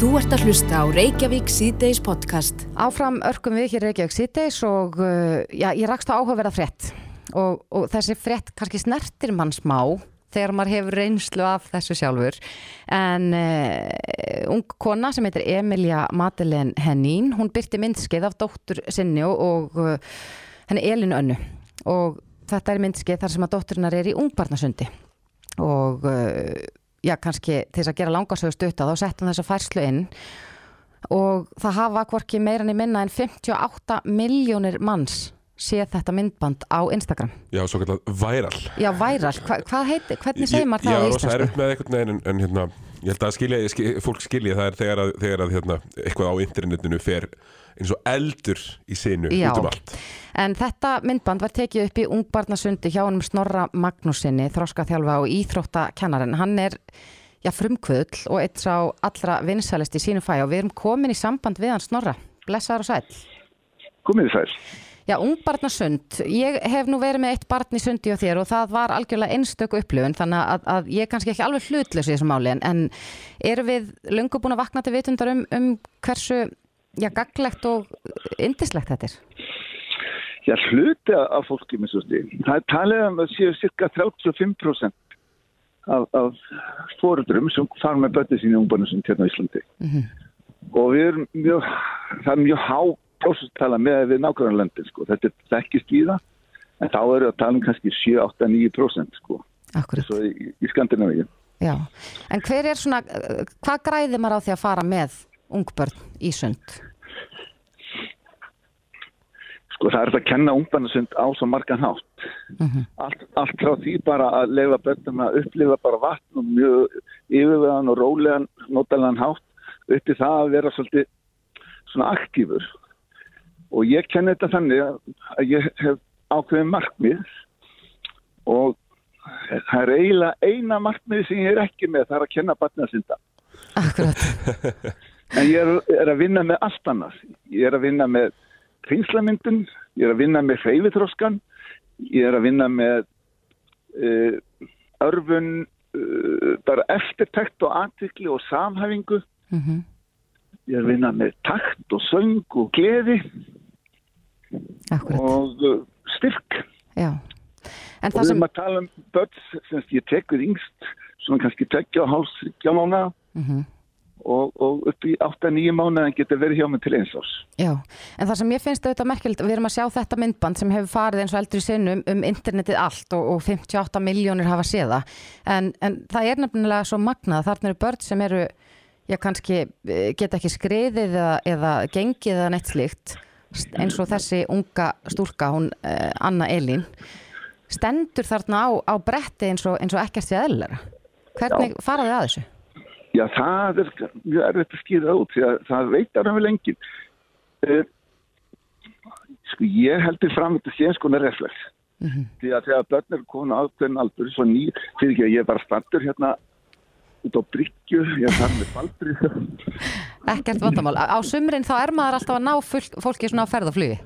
Þú ert að hlusta á Reykjavík síðdeis podcast. Áfram örkum við hér Reykjavík síðdeis og uh, já, ég rakst á áhugaverða frétt. Og, og þessi frétt kannski snertir mann smá þegar maður hefur reynslu af þessu sjálfur. En uh, ung kona sem heitir Emilia Madeleine Hennín, hún byrti myndskeið af dóttur sinni og, uh, henni Elin Önnu. Og þetta er myndskeið þar sem að dótturinnar er í ungbarnasundi. Og uh, já kannski til þess að gera langarsögu stutta þá settum þessa færslu inn. Og það hafa hvorki meira en í minna en 58 miljónir manns séð þetta myndband á Instagram. Já, svo kallar væral Já, væral, Hva, hvað heiti, hvernig segir maður það á Já, rosa íslensku? erfitt með einhvern veginn en, en hérna, ég held að skilja, skil, fólk skilja það er þegar að, þegar að hérna, eitthvað á internetinu fer eins og eldur í sinu Já. út um allt En þetta myndband var tekið upp í ungbarnasundi hjá honum Snorra Magnúsinni, þróskaþjálfa og íþróttakennarinn. Hann er já, frumkvöðl og eitt sá allra vinsælist í sínu fæ og við erum komin í samband við hann Snorra. Blessaður og sæl. Komið þið sæl. Já, ungbarnasund. Ég hef nú verið með eitt barn í sundi og þér og það var algjörlega einstöku upplifun þannig að, að ég er kannski ekki alveg hlutlaus í þessu máli en, en erum við löngu búin að vakna til vitundar um, um hversu já, gaglegt og indislegt þetta er? Já, hluti af fólki með svo stíð. Það er talið um að séu cirka 35% af, af fóruldrum sem fara með bötið sín í ungbarnasund hérna á Íslandi. Og við erum mjög, það er mjög há prósustala með við nákvæmlega löndin, sko. Þetta er þekkist í það, en þá eru að tala um kannski 7, 8, 9% sko. Akkurat. Svo í, í Skandinavíu. Já, en hver er svona, uh, hvað græðir maður á því að fara með ungbörn í sund? Sko það er að kenna ungbarnasund á svo margan hátt. allt, allt frá því bara að leifa börnum að upplifa bara vatn og mjög yfirveðan og rólegan notalega hátt upp í það að vera svolítið svona aktífur og ég kenni þetta þannig að ég hef ákveðin markmið og það er eiginlega eina markmið sem ég er ekki með það er að kenna barnasinda Akkurat, en ég er, er að vinna með allt annars ég er að vinna með kringlamyndun ég er að vinna með hreyfitróskan ég er að vinna með uh, örfun uh, bara eftirtækt og aðtikli og samhæfingu Mhm. ég er að vinna með takt og söng og gleði akkurat, og uh, styrk já. En og við sem, erum að tala um börn sem ég tekur yngst svona kannski tekja og háls þriggja mánu Mhm. Og, og upp í 8-9 mánu en getur verið hjá mig til eins árs já, en það sem ég finnst auðvitað merkilegt, við erum að sjá þetta myndband sem hefur farið eins og eldri sinnum um internetið allt og, og 58 miljónir hafa séða, en, en það er nefnilega svo magnað, þarna eru börn sem eru, já kannski eh, geta ekki skriðið eða, eða gengið eða neitt slíkt, eins og þessi unga stúlka, hún eh, Anna Elín, stendur þarna á, á bretti eins og, eins og ekkert sé eðlilega. Hvernig faraði að þessu? Já, það er mjög erfitt að skýra út því að það veitar hann vel engin. Uh, sko, ég heldur fram þetta sé eins konar reflex. Því að þegar börn eru komin á ákveðin aldur, svo ný, fyrir ekki að ég er bara standur hérna út á bryggju, ég er þar með baldri. Ekkert vandamál. Á sumrin þá er maður alltaf að ná fólk, fólki svona á ferð og flugi.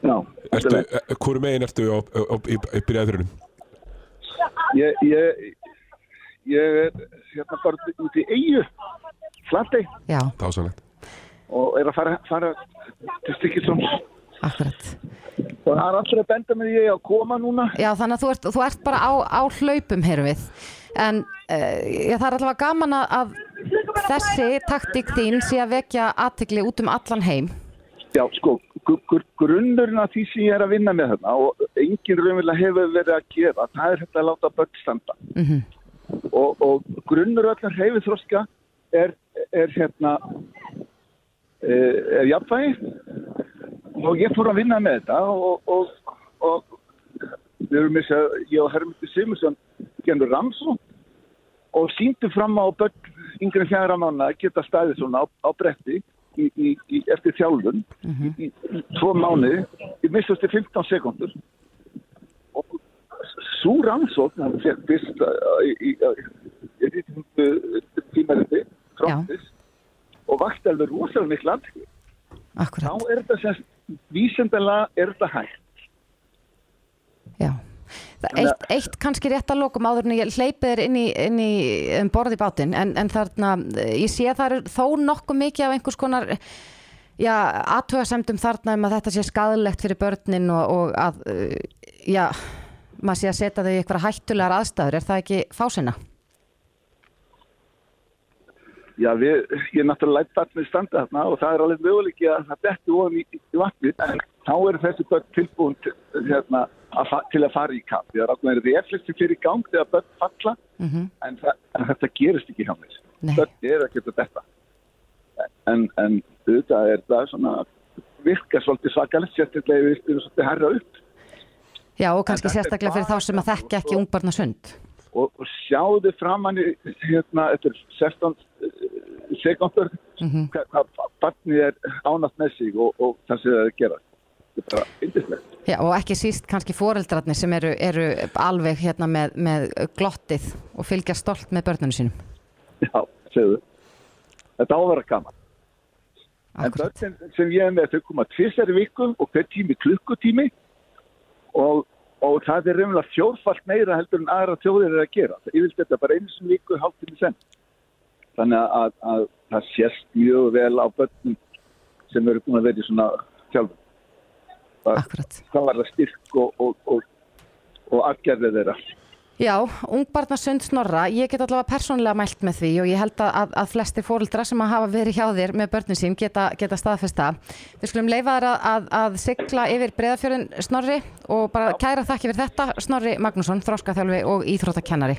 Já, Ertu, eh, Hvoru megin ertu í, í byrjaðurinn? ég, ég, ég er hérna bara út í eigu, Dásanlegt og er að fara, fara til Stykkisons. akkurat. Og það er allir að benda með ég að koma núna. Já, þannig að þú ert, þú ert bara á, á hlaupum, heyrum við. En uh, já, það er allavega gaman að, að þessi taktík þín sé að vekja aðtikli út um allan heim. Já, sko, gr- gr- grunnurinn af því sem ég er að vinna með þarna og enginn raunverulega hefur verið að gera, það er þetta að láta börn standa. Mhm. Og, og grunnur öllum hreyfið þroska er, er hérna, eh, er jafnvægi. Og ég fór að vinna með þetta og, og, og við erum þess að ég og Hermundur Simursson genur rannsó og síndum fram á börn yngri en fjara mánu að geta staðið svona á, á bretti í, í, í, eftir þjálfun í, í tvo mánuði í mistastu 15 sekundur svo rannsókn hann fekk fyrst uh, í, tímariti frontis og vakti alveg rosalega miklu aðtöku þá er þetta sem vísendalega er þetta hægt. Já. Eitt, eitt kannski rétt að lokum áður en ég hleypið þér inn í, inn í um borði bátinn en, en þarna, ég sé að það er þó nokkuð mikið af einhvers konar já, aðtöðasemdum þarna um að þetta sé skadilegt fyrir börnin og, og að uh, já, maður sé að setja þau í eitthvað hættulegar aðstæður, er það ekki fásina? Já, við, ég er náttúrulega lætt vatnið standa þarna og það er alveg möguleiki að það betti ofan í, í vatnið en þá eru þessi börn tilbúin til, hérna, að, til að fara í kapp. Það er ákveðin reflekti fyrir gang þegar börn falla Mm -hmm. en, það, en þetta gerist ekki hjá mér. Börn er ekki þetta. En, en auðvitað er það svona virka svolítið svakalegt sérstaklega við erum svolítið herra upp Já, og kannski sérstaklega fyrir þá sem að þekka ekki ungbarna sund. og, og sjáðu framann hérna, eftir 16 sekundur Mm hvað, hvað barnið er ánátt með sig og, og það sem það er að gera. Þetta er yndislegt. Já, og ekki síst kannski foreldrarnir sem eru, eru alveg hérna með, með glottið og fylgja stolt með börnunum sínum. Já, segðu. Þetta á að vera gaman. En börnin sem ég er með þau koma tvisari viku og hver tími klukkutími og, og það er raunlega fjórfalt meira heldur en aðra þjóðir er að gera. Ég vil þetta bara einu sem viku hálftími senn. Þannig að, að það sést mjög vel á börnum sem eru búin að vera í svona þjálfum. Akkurat. Hvað var það styrk og, og, og, og afgerðið þeirra. Já, ungbarna sund snorra, ég get allavega persónlega mælt með því og ég held að, að, flesti fóreldra sem að hafa verið hjá þér með börnum sín geta, geta staðfesta. Við skulum leifa þér að, að, að sigla yfir breðafjörðin Snorri og bara kæra þakki fyrir þetta Snorri Magnússon, þróskaþjálfi og íþróttakennari.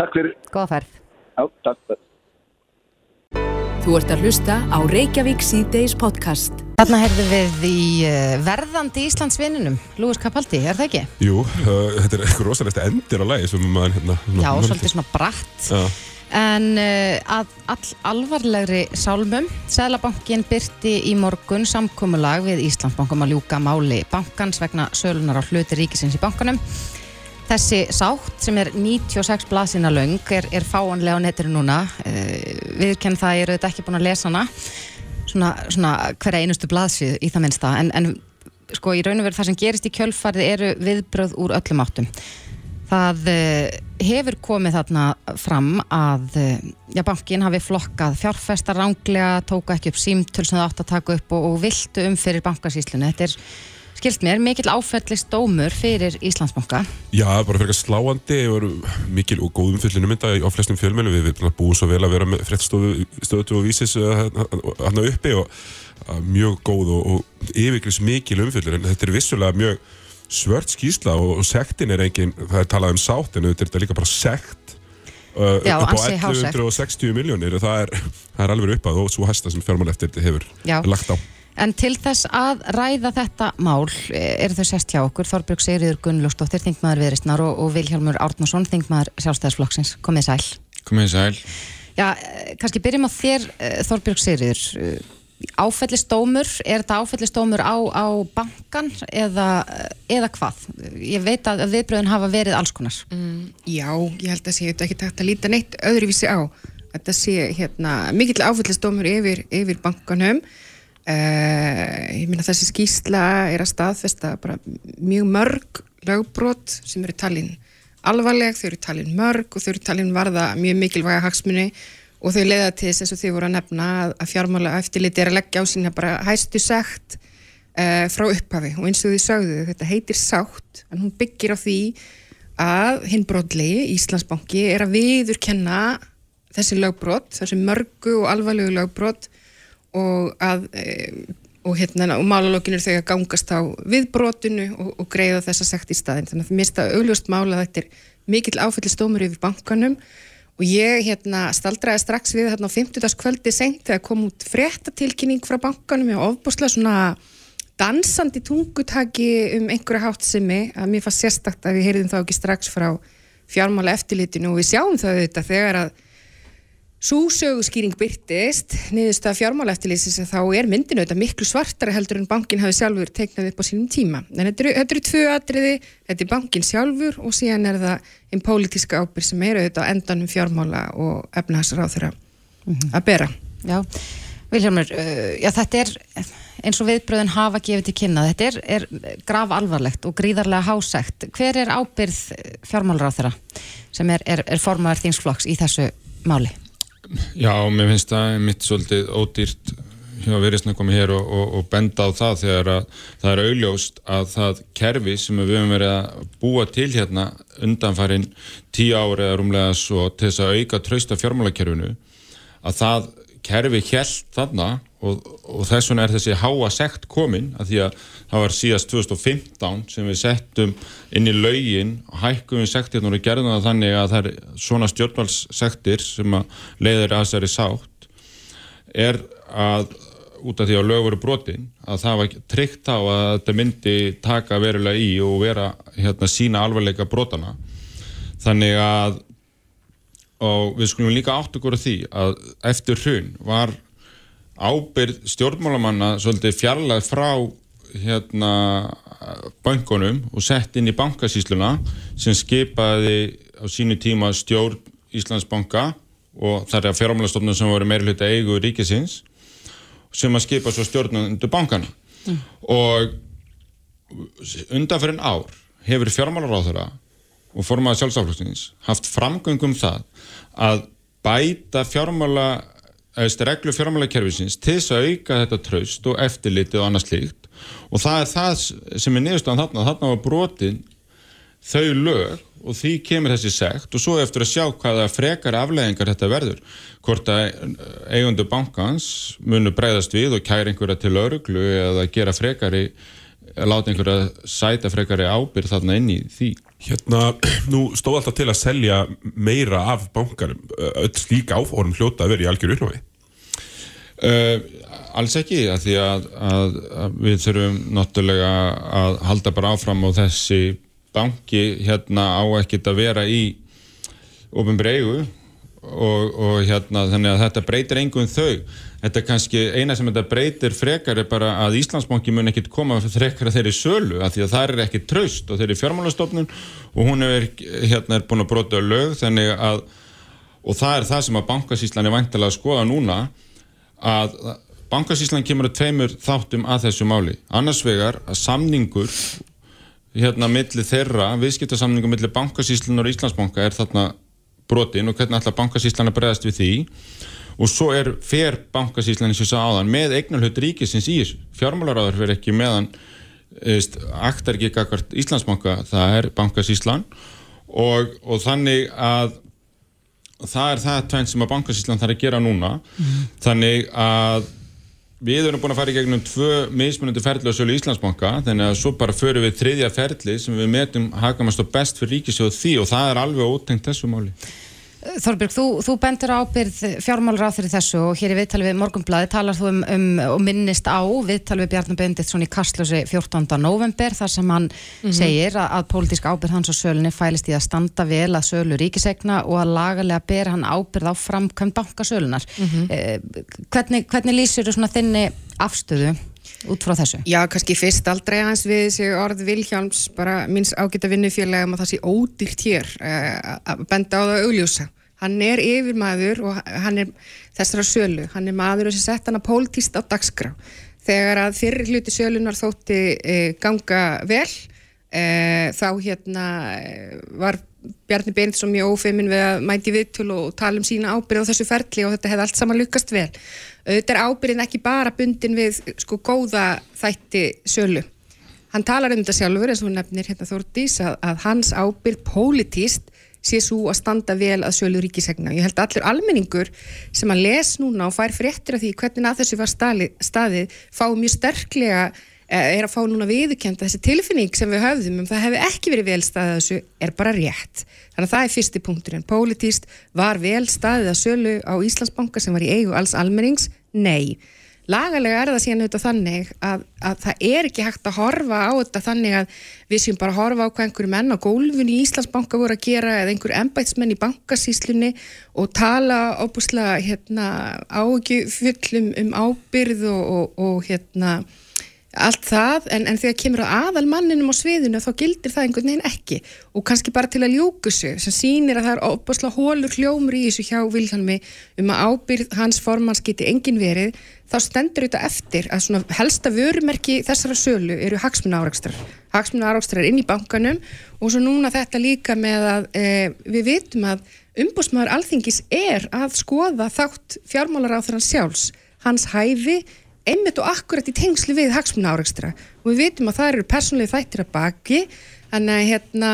Takk fyrir. Góða ferð. Já, takk fyrir. Þú ert að hlusta á Reykjavík C-Days podcast. Þarna heyrðum við í uh, verðandi Íslandsvinnunum, Lúis Kapaldi, er það ekki? Jú, uh, þetta er eitthvað rosalegt endir á lagi sem maður hérna Já, svolítið svona bratt. Já, En uh, að all alvarlegri sálmum, Sæðlabankin byrti í morgun samkomulag við Íslandsbankum að ljúka máli bankans vegna sölunar á hluti ríkisins í bankanum. Þessi sátt sem er 96 blaðsina löng er, er fáanlega á netinu núna. Uh, viðkenn það ég eru þetta ekki búin að lesa hana, svona, svona hverja einustu blaðsið í það minnsta. En, en sko í raun og veru það sem gerist í kjölfarið eru viðbröð úr öllum áttum. Það uh, hefur komið þarna fram að uh, já, bankin hafi flokkað fjárfesta ránglega, tóku ekki upp símtöl sem það átt að taka upp og, og viltu um fyrir bankasýslunni. Þetta er, skilt mér, mikill áfællist dómur fyrir Íslandsbanka. Já, bara fyrir eitthvað sláandi og mikil og góð umfyllinu mynda á flestum fjölmjölu við við búum svo vel að vera með fréttstofu stöðu og vísis hann uppi og uh, mjög góð og, og yfirgris mikil umfyllur en þetta er vissulega mjög svört skýsla og, og sektin er engin, það er talað um sátt en þetta er líka bara sekt uh, Já, upp á ansi há sekt. 1160 miljónir og það er, það er alveg uppað og svo hæsta sem fjármál eftir þetta hefur Já. lagt á En til þess að ræða þetta mál eh, eru þau sest hjá okkur, Þorbjörg Sigriður Gunnljósdóttir, þingmaður Viðristnar og, og Vilhjálmur Árnason, þingmaður sjálfstæðisflokksins. Komið sæl. Komið sæl. Já, eh, kannski byrjum á þér, eh, Þorbjörg Sigriður. Áfellistómur, er þetta áfellistómur á, á bankan eða, eða hvað? Ég veit að viðbröðin hafa verið alls konar. Mm, já, ég held að sé þetta ekki takt að líta neitt öðruvísi á. Þetta sé hérna mikill áfællistómur yfir, yfir bankanum. Uh, ég minna þessi skýsla er að staðfesta bara mjög mörg lögbrot sem eru talin alvarleg, þau eru talin mörg og þau eru talin varða mjög mikilvæga hagsmunni og þau leiða til þess og þau voru að nefna að, að fjármála eftirliti er að leggja á sína bara hæstu sekt uh, frá upphafi. Og eins og þau sögðu þetta heitir sátt en hún byggir á því að hinn brotli Íslandsbanki er að viðurkenna þessi lögbrot, þessi mörgu og alvarlegu lögbrot og að og, hérna, og málalókin er að gangast á viðbrotinu og, og greiða þessa sekt í staðin þannig að það mista augljóst mála að þetta er mikill áfællistómur yfir bankanum og ég hérna staldraði strax við hérna á 50. kvöldi sengt þegar kom út fréttatilkynning frá bankanum og ofbúslega svona dansandi tungutaki um einhverja háttsemi að mér fannst sérstakt að við heyrðum þá ekki strax frá fjármála eftirlitinu og við sjáum það auðvitað þegar að Súsöguskýring byrtist, niðurst að fjármála eftirlýsins að þá er myndinu þetta miklu svartara heldur en bankin hafi sjálfur teiknað upp á sínum tíma. En þetta eru, þetta eru tvö atriði, þetta er bankin sjálfur og síðan er það einn pólitíska ábyrg sem eru á endanum fjármála og efnahagsráð þeirra að bera. Já, Viljámur, uh, já þetta er eins og viðbröðin hafa gefið til kynna, þetta er, er graf alvarlegt og gríðarlega hásækt. Hver er ábyrð þeirra sem er, er, formaður þínsflokks í þessu máli? Já, mér finnst það mitt svolítið ódýrt hjá veriðsna komið hér og, og, og benda á það þegar að það er augljóst að það kerfi sem við höfum verið að búa til hérna undanfærin tíu ári eða rúmlega svo til þess að auka trausta fjármálakerfinu að það kerfi hjælt þarna og, og þess vegna er þessi háa sekt komin að því að það var síðast 2015 sem við settum inn í laugin hækkum við sektirn og gerðum það þannig að það er svona stjórnvalssektir sem að leiðir að þessari sátt er að út af því að lög voru brotin að það var tryggt á að þetta myndi taka verulega í og vera hérna sína alvarleika brotana þannig að og við skulum líka átt okkur af því að eftir hrun var ábyrð stjórnmálamanna svolítið fjarlæð frá hérna bankunum og sett inn í bankasísluna sem skipaði á sínu tíma stjórn Íslandsbanka og það er að fjármálastofnum sem voru meirulhutta eigu ríkisins sem að skipa svo stjórnundu bankana mm. og undanferðin ár hefur fjármálaráðara og formaða sjálfsáflustins haft framgöngum það að bæta fjármála eða reglu fjármálakerfisins til þess að auka þetta traust og eftirlitið og annað slíkt. Og það er það sem er niðurstofan þarna. Þarna var brotin þau lög og því kemur þessi sekt og svo eftir að sjá hvaða frekar afleðingar þetta verður. Hvort að eigundu bankans munu breyðast við og kæra einhverja til öruglu eða gera frekari láta einhverja sæta frekari ábyrð þarna inn í því Hérna, nú stóð alltaf til að selja meira af bankarum öll slíka áfórum hljóta að vera í algjör uppnáfi uh, Alls ekki, að því að, að, að við þurfum náttúrulega að halda bara áfram á þessi banki hérna á ekkert að vera í ofinbreygu og, og hérna þannig að þetta breytir engum þau. Þetta er kannski eina sem þetta breytir frekar er bara að Íslandsbanki mun ekkert koma frekar að þeirri sölu af því að það er ekki traust og þeirri fjármálastofnun og hún er, hérna, er búin að brota lög þannig að og það er það sem að bankasíslan er vantilega að skoða núna að bankasíslan kemur að tveimur þáttum að þessu máli. Annars vegar að samningur hérna millir þeirra, viðskiptarsamningu millir bankasíslunar og Íslandsbanka er þarna brotin og hvernig ætla bankasíslan að bregðast við því? Og svo er fer bankasíslan eins og það áðan með eignarhut ríkisins í fjármálaráður fyrir ekki meðan aktar ekki akkart Íslandsbanka það er bankasíslan og, og þannig að það er það tvenn sem að bankasíslan þarf að gera núna. Mm. þannig að Við erum búin að fara í gegnum tvö mismunandi ferli á sölu Íslandsbanka þannig að svo bara förum við þriðja ferli sem við metum hakamast og best fyrir ríkisjóð því og það er alveg ótengt þessu máli. Þorbjörg, þú, þú bendur ábyrð fjármálur á þeirri þessu og hér í viðtali við Morgunblæði talar þú um, um og minnist á viðtali við Bjarnar Benditsson í Kastlösi 14. november þar sem hann mm -hmm. segir að, að pólitísk ábyrð hans á sölunni fælist í að standa vel að sölu ríkisegna og að lagalega ber hann ábyrð á framkvæm bankasölunar. Mm -hmm. eh, hvernig, hvernig lýsir þú svona þinni afstöðu? Út frá þessu? Já, kannski fyrst aldrei hans við þessi orð Vilhjáms bara minns ágætt að vinnufélag um að það sé ódýrt hér uh, að benda á það augljósa. Hann er yfirmaður og hann er þessara sölu, hann er maður sem sett hann að pólitíst á dagskrá. Þegar að fyrir hluti sölunar þótti uh, ganga vel uh, þá hérna var Bjarni Beinilsson mjög ófeimin við að mæti viðtölu og tala um sína ábyrð á þessu ferli og þetta hefði allt saman lukast vel auðvitað er ábyrðin ekki bara bundin við sko góða þætti sölu. Hann talar um þetta sjálfur eins og nefnir hérna Þórdís að, að hans ábyrð pólitíst sé svo að standa vel að sölu ríkisegna. Ég held að allur almenningur sem að les núna og fær fréttir af því hvernig að þessu var staðið, fá mjög sterklega er að fá núna viðkjönda þessi tilfinning sem við höfðum um það hefði ekki verið vel staðið að þessu er bara rétt. Þannig að það er fyrsti punkturinn. Pólitíst var vel staðið að sölu á Íslandsbanka sem var í eigu alls almennings? Nei. Lagalega er það síðan auðvitað þannig að, að það er ekki hægt að horfa á þetta þannig að við séum bara að horfa á hvað einhverju menn á gólfun í Íslandsbanka voru að gera eða einhverju embætsmenn í bankasíslunni og tala óbúslega hérna, ágjufullum um ábyrð og, og, og hérna allt það, en, en þegar kemur á aðal manninum á sviðinu þá gildir það einhvern veginn ekki. Og kannski bara til að ljúku sig sem sýnir að það er opasla hólur hljómur í þessu hjá Vilhelmi um að ábyrð hans formans geti engin verið þá stendur þetta eftir að svona helsta vörumerki þessara sölu eru hagsmuna áraugstrar hagsmuna áraugstrar inn í bankanum og svo núna þetta líka með að e, við vitum að umbúsmaður alþingis er að skoða þátt fjármálar á þeirra sjálfs hans hæfi einmitt og akkurat í tengslu við hagsmuna áreikstra og við vitum að það eru persónlega þættir að baki. Þannig að hérna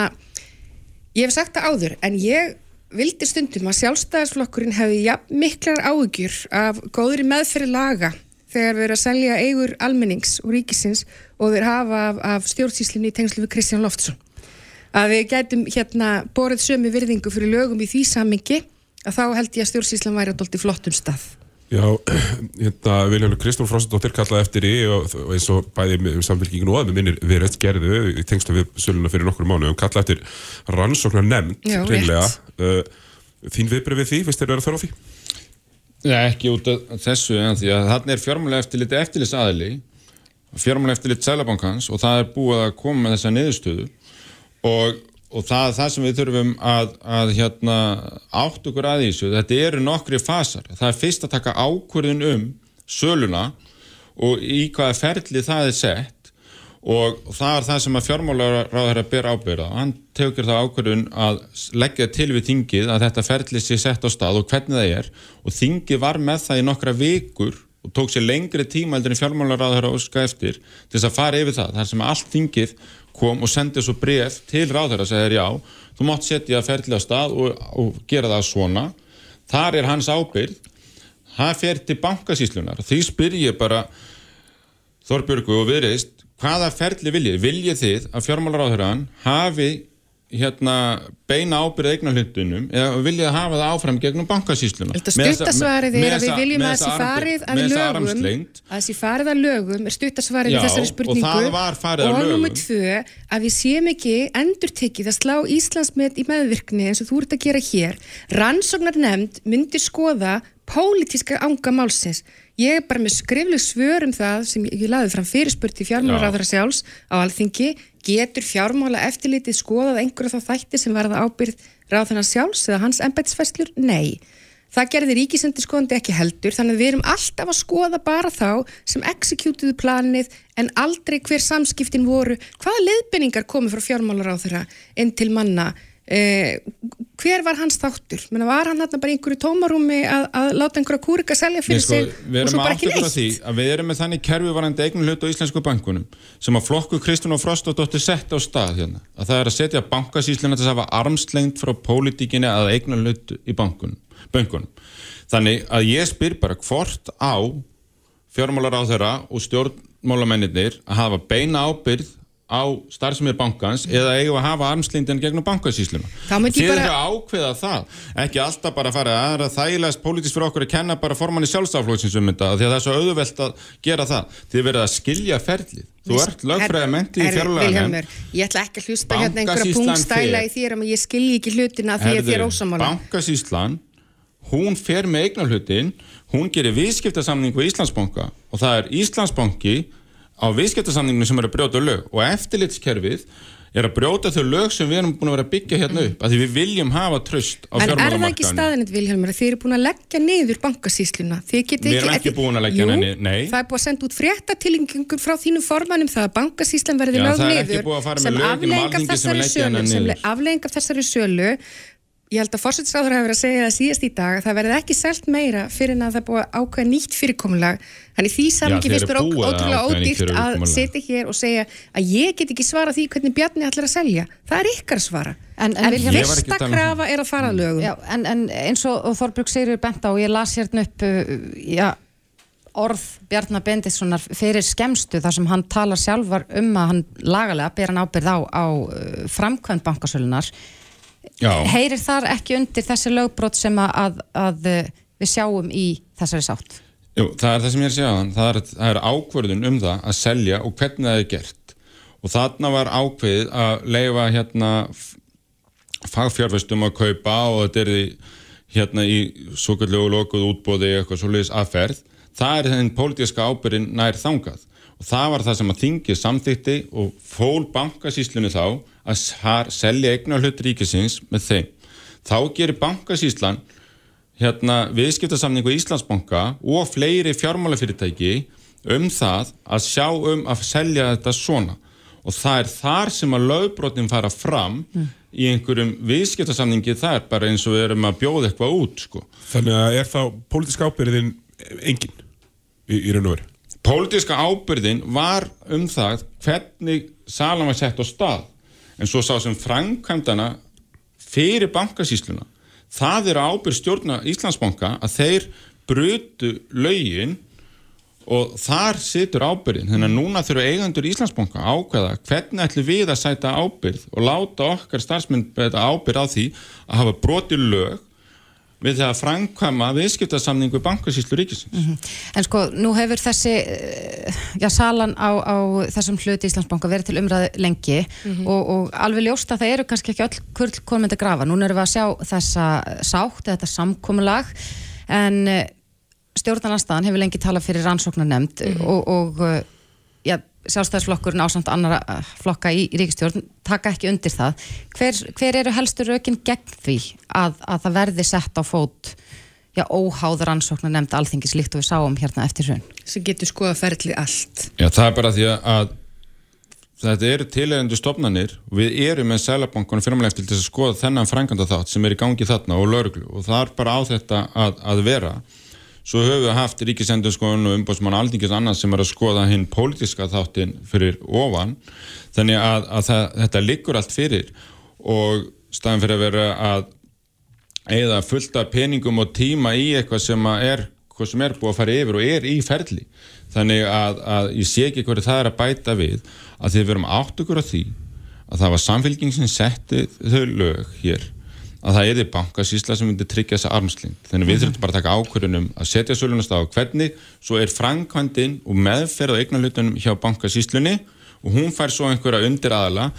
ég hef sagt það áður en ég vildi stundum að sjálfstæðisflokkurinn hefði ja, miklar áhugjur af góðri meðferði laga þegar við erum að selja eigur almennings og ríkisins og þeir hafa af, af stjórnsýslinu í tengslu við Kristján Loftsson. Að við gætum hérna borðið sömu virðingu fyrir lögum í því samingi að þá held ég að stjórnsýslan væri að doldi flottum stað Já, hérna Viljánu Kristofur Frostadóttir kallaði eftir í og, og eins og bæði með samfélkingin og að með minnir við rétt gerðu í tengslu við söluna fyrir nokkur mánu og kallaði eftir rannsóknar nefnd reynlega. Uh, þín viðbrið við því, finnst þér að þarf á því? Já, ekki út af þessu en því að þarna er fjármálega eftirlit eftirlits aðli fjármálega eftirlit sælabankans og það er búið að koma með þessa niðurstöðu og og það, það sem við þurfum að, að hérna, átt okkur að þessu. Þetta eru nokkri fasar. Það er fyrst að taka ákvörðun um söluna og í hvaða ferli það er sett. Og, það er það sem að fjármálaráður að bera ábyrða og hann tegur það ákvörðun að leggja til við þingið að þetta ferli sé sett á stað og hvernig það er. Og þingið var með það í nokkra vikur og tók sér lengri tíma heldur en fjármálaráður að óska eftir til þess að fara yfir það. Þar sem allt þingið kom og sendið svo bref til ráðherra og segir já, þú mátt setja ferðlega stað og, og gera það svona. Þar er hans ábyrð það fer til bankasíslunar því spyr ég bara Þorbjörgu og viðreist hvaða ferðli viljið? Viljið þið að fjármálaráðherran hafi hérna beina ábyrða eignar hlutunum eða vilja hafa það áfram gegnum bankasýsluna. Stuttasvarið er að við viljum að þessi farið að lögum að þessi farið að lögum er stuttasvarið í þessari spurningu. og, og nummið tvö að við séum ekki endur tekið að slá Íslandsmet í meðvirkni eins og þú ert að gera hér. Rannsóknar nefnd myndir skoða pólitíska ánga málsins. Ég er bara með skrifleg svör um það sem ég, ég laði fram fyrirspurt í fjármálaráðara sjálfs á alþingi getur fjármála eftirlitið skoðað einhverja þá þætti sem verða ábyrð ráðana sjálfs eða hans embætsfæslur? Nei. Það gerði ríkisendur skoðandi ekki heldur þannig að við erum alltaf að skoða bara þá sem executiðu planið en aldrei hver samskiptin voru hvaða leðbenningar komi frá fjármálaráðara inn til manna Eh, hver var hans þáttur? Menna, var hann bara einhverju tómarúmi að, að láta einhverja kúrika selja fyrir sko, sig og svo bara ekki neitt? Við erum með þannig kerfivarandi eignu hlut á Íslensku bankunum sem að flokku Kristján og Frostadóttir sett á stað hérna. Að það er að setja bankasísluna til að hafa armslengt frá pólitíkinni að eignu hlut í bankunum. bankunum. Þannig að ég spyr bara hvort á fjármálar á þeirra og stjórnmálamennir að hafa beina ábyrð á starfsmið bankans eða eigum að hafa armslindin gegnum bankasísluna þið eru bara... ákveða það. Ekki alltaf bara fara að það er þægilegast pólitísk fyrir okkur að kenna bara formanni sjálfstaflóksins um þetta því að það er svo auðvelt að gera það. Þið verður að skilja ferlið. Þú ert lögfræði menti í fjárlega ég ætla ekki að hlusta hérna einhverja punktstæla í þér að ég skilji ekki hlutina því að þér ósamála bankasíslan hún fer með eignarhlutin hún gerir viðskiptasamning á viðskiptarsamninginu sem er að brjóta lög og eftirlitskerfið er að brjóta þau lög sem við erum búin að vera að byggja hérna upp að því við viljum hafa tröst á fjármálamarkaðinu. En er það ekki staðinett Vilhelmur að þið eru búin að leggja niður bankasísluna? Við erum ekki búin að leggja niður, nei. Það er búin að senda út fréttatilingum frá þínum formannum það að bankasíslan verði lög niður sem aflegging af þessari sölu Ég held að fórsættisráður hefur verið að segja það síðast í dag að það verði ekki selt meira fyrir en að það búið ákveða nýtt fyrirkomulag. Þannig því samingi finnst mér ótrúlega ódýrt að setja hér og segja að ég get ekki svara því hvernig Bjarni ætlar að selja. Það er ykkar svara. En, en, en fyrsta um krafa er að fara að lögum. Já, en, en eins og Þorbruk Sigur benda og ég las hérna upp uh, já, orð Bjarnar Bendissonar fyrir skemstu þar sem hann talar sjálfar um að hann lagalega ber hann ábyrð á, á uh, framkvæmt bankasölunar Já. heyrir þar ekki undir þessi lögbrot sem að, að við sjáum í þessari sátt? Jú, það er það sem ég er að segja það er, það er ákverðun um það að selja og hvernig það er gert og þarna var ákveðið að leifa hérna fagfjárfestum að kaupa og þetta er hérna í svo kallu og lokuð útbóði eitthvað svolítið aðferð það er þenn pólitíska ábyrgin nær þangað og það var það sem að þingið samþykti og fól bankasýslunni þá að selja eignar hlut ríkisins með þeim. Þá gerir bankasýslan hérna viðskiptasamningu Íslandsbanka og fleiri fjármálafyrirtæki um það að sjá um að selja þetta svona og það er þar sem að lögbrotin fara fram í einhverjum viðskiptasamningi þar bara eins og við erum að bjóða eitthvað út sko. Þannig að er þá pólitísk ábyrðin engin í, í raun og veru? Pólitíska ábyrðin var um það hvernig salan var sett á stað en svo sá sem framkvæmdana fyrir bankasýsluna það er ábyrð stjórna Íslandsbanka að þeir brutu lögin og þar situr ábyrðin þannig að núna þurfa eigendur Íslandsbanka ákveða hvernig ætlum við að sæta ábyrð og láta okkar starfsmenn ábyrð á því að hafa brotið lög við það að framkvæma viðskiptasamningu bankasýslu ríkisins. En sko, nú hefur þessi eh, já, salan á, á þessum hluti Íslandsbanka verið til umræði lengi og, og alveg ljóst að það eru kannski ekki öll kurl komandi grafa. Núna erum við að sjá þessa sátt, eða þetta samkomulag en stjórnarnarstaðan hefur lengi talað fyrir rannsóknarnemnd og, og eh, sjálfstæðisflokkurinn ásamt annara eh, flokka í ríkistjórn taka ekki undir það. Hver, hver eru helstu rökin gegn því að, að það verði sett á fót já, óháð rannsóknar nefnd alþingis líkt og við sáum hérna eftir hrun. sem getur skoða ferlið allt Já, það er bara því að, þetta eru tilegendu stofnanir og við erum með Sælabankunum fyrirmælega til þess að skoða þennan frænganda þátt sem er í gangi þarna og lauruglu og það er bara á þetta að, að vera svo höfum við haft ríkisendurskoðun og umbóðsmann aldingis annað sem er að skoða hinn pólitiska þáttin fyrir ofan. Þannig að, að það, þetta liggur allt fyrir og staðan fyrir að vera að eða fullt af peningum og tíma í eitthvað sem er sem er búið að fara yfir og er í ferli. Þannig að, að ég sé ekki hverju það er að bæta við að því við verum átt okkur á því að það var samfélging sem setti þau lög hér að það er því bankasýsla sem myndi tryggja þessa armslind. Þannig við þurfum bara að taka ákvörðunum að setja sölunast á hvernig. Svo er framkvæmdin og meðferð á eignarlutunum hjá bankasýslunni og hún fær svo einhverja undir aðala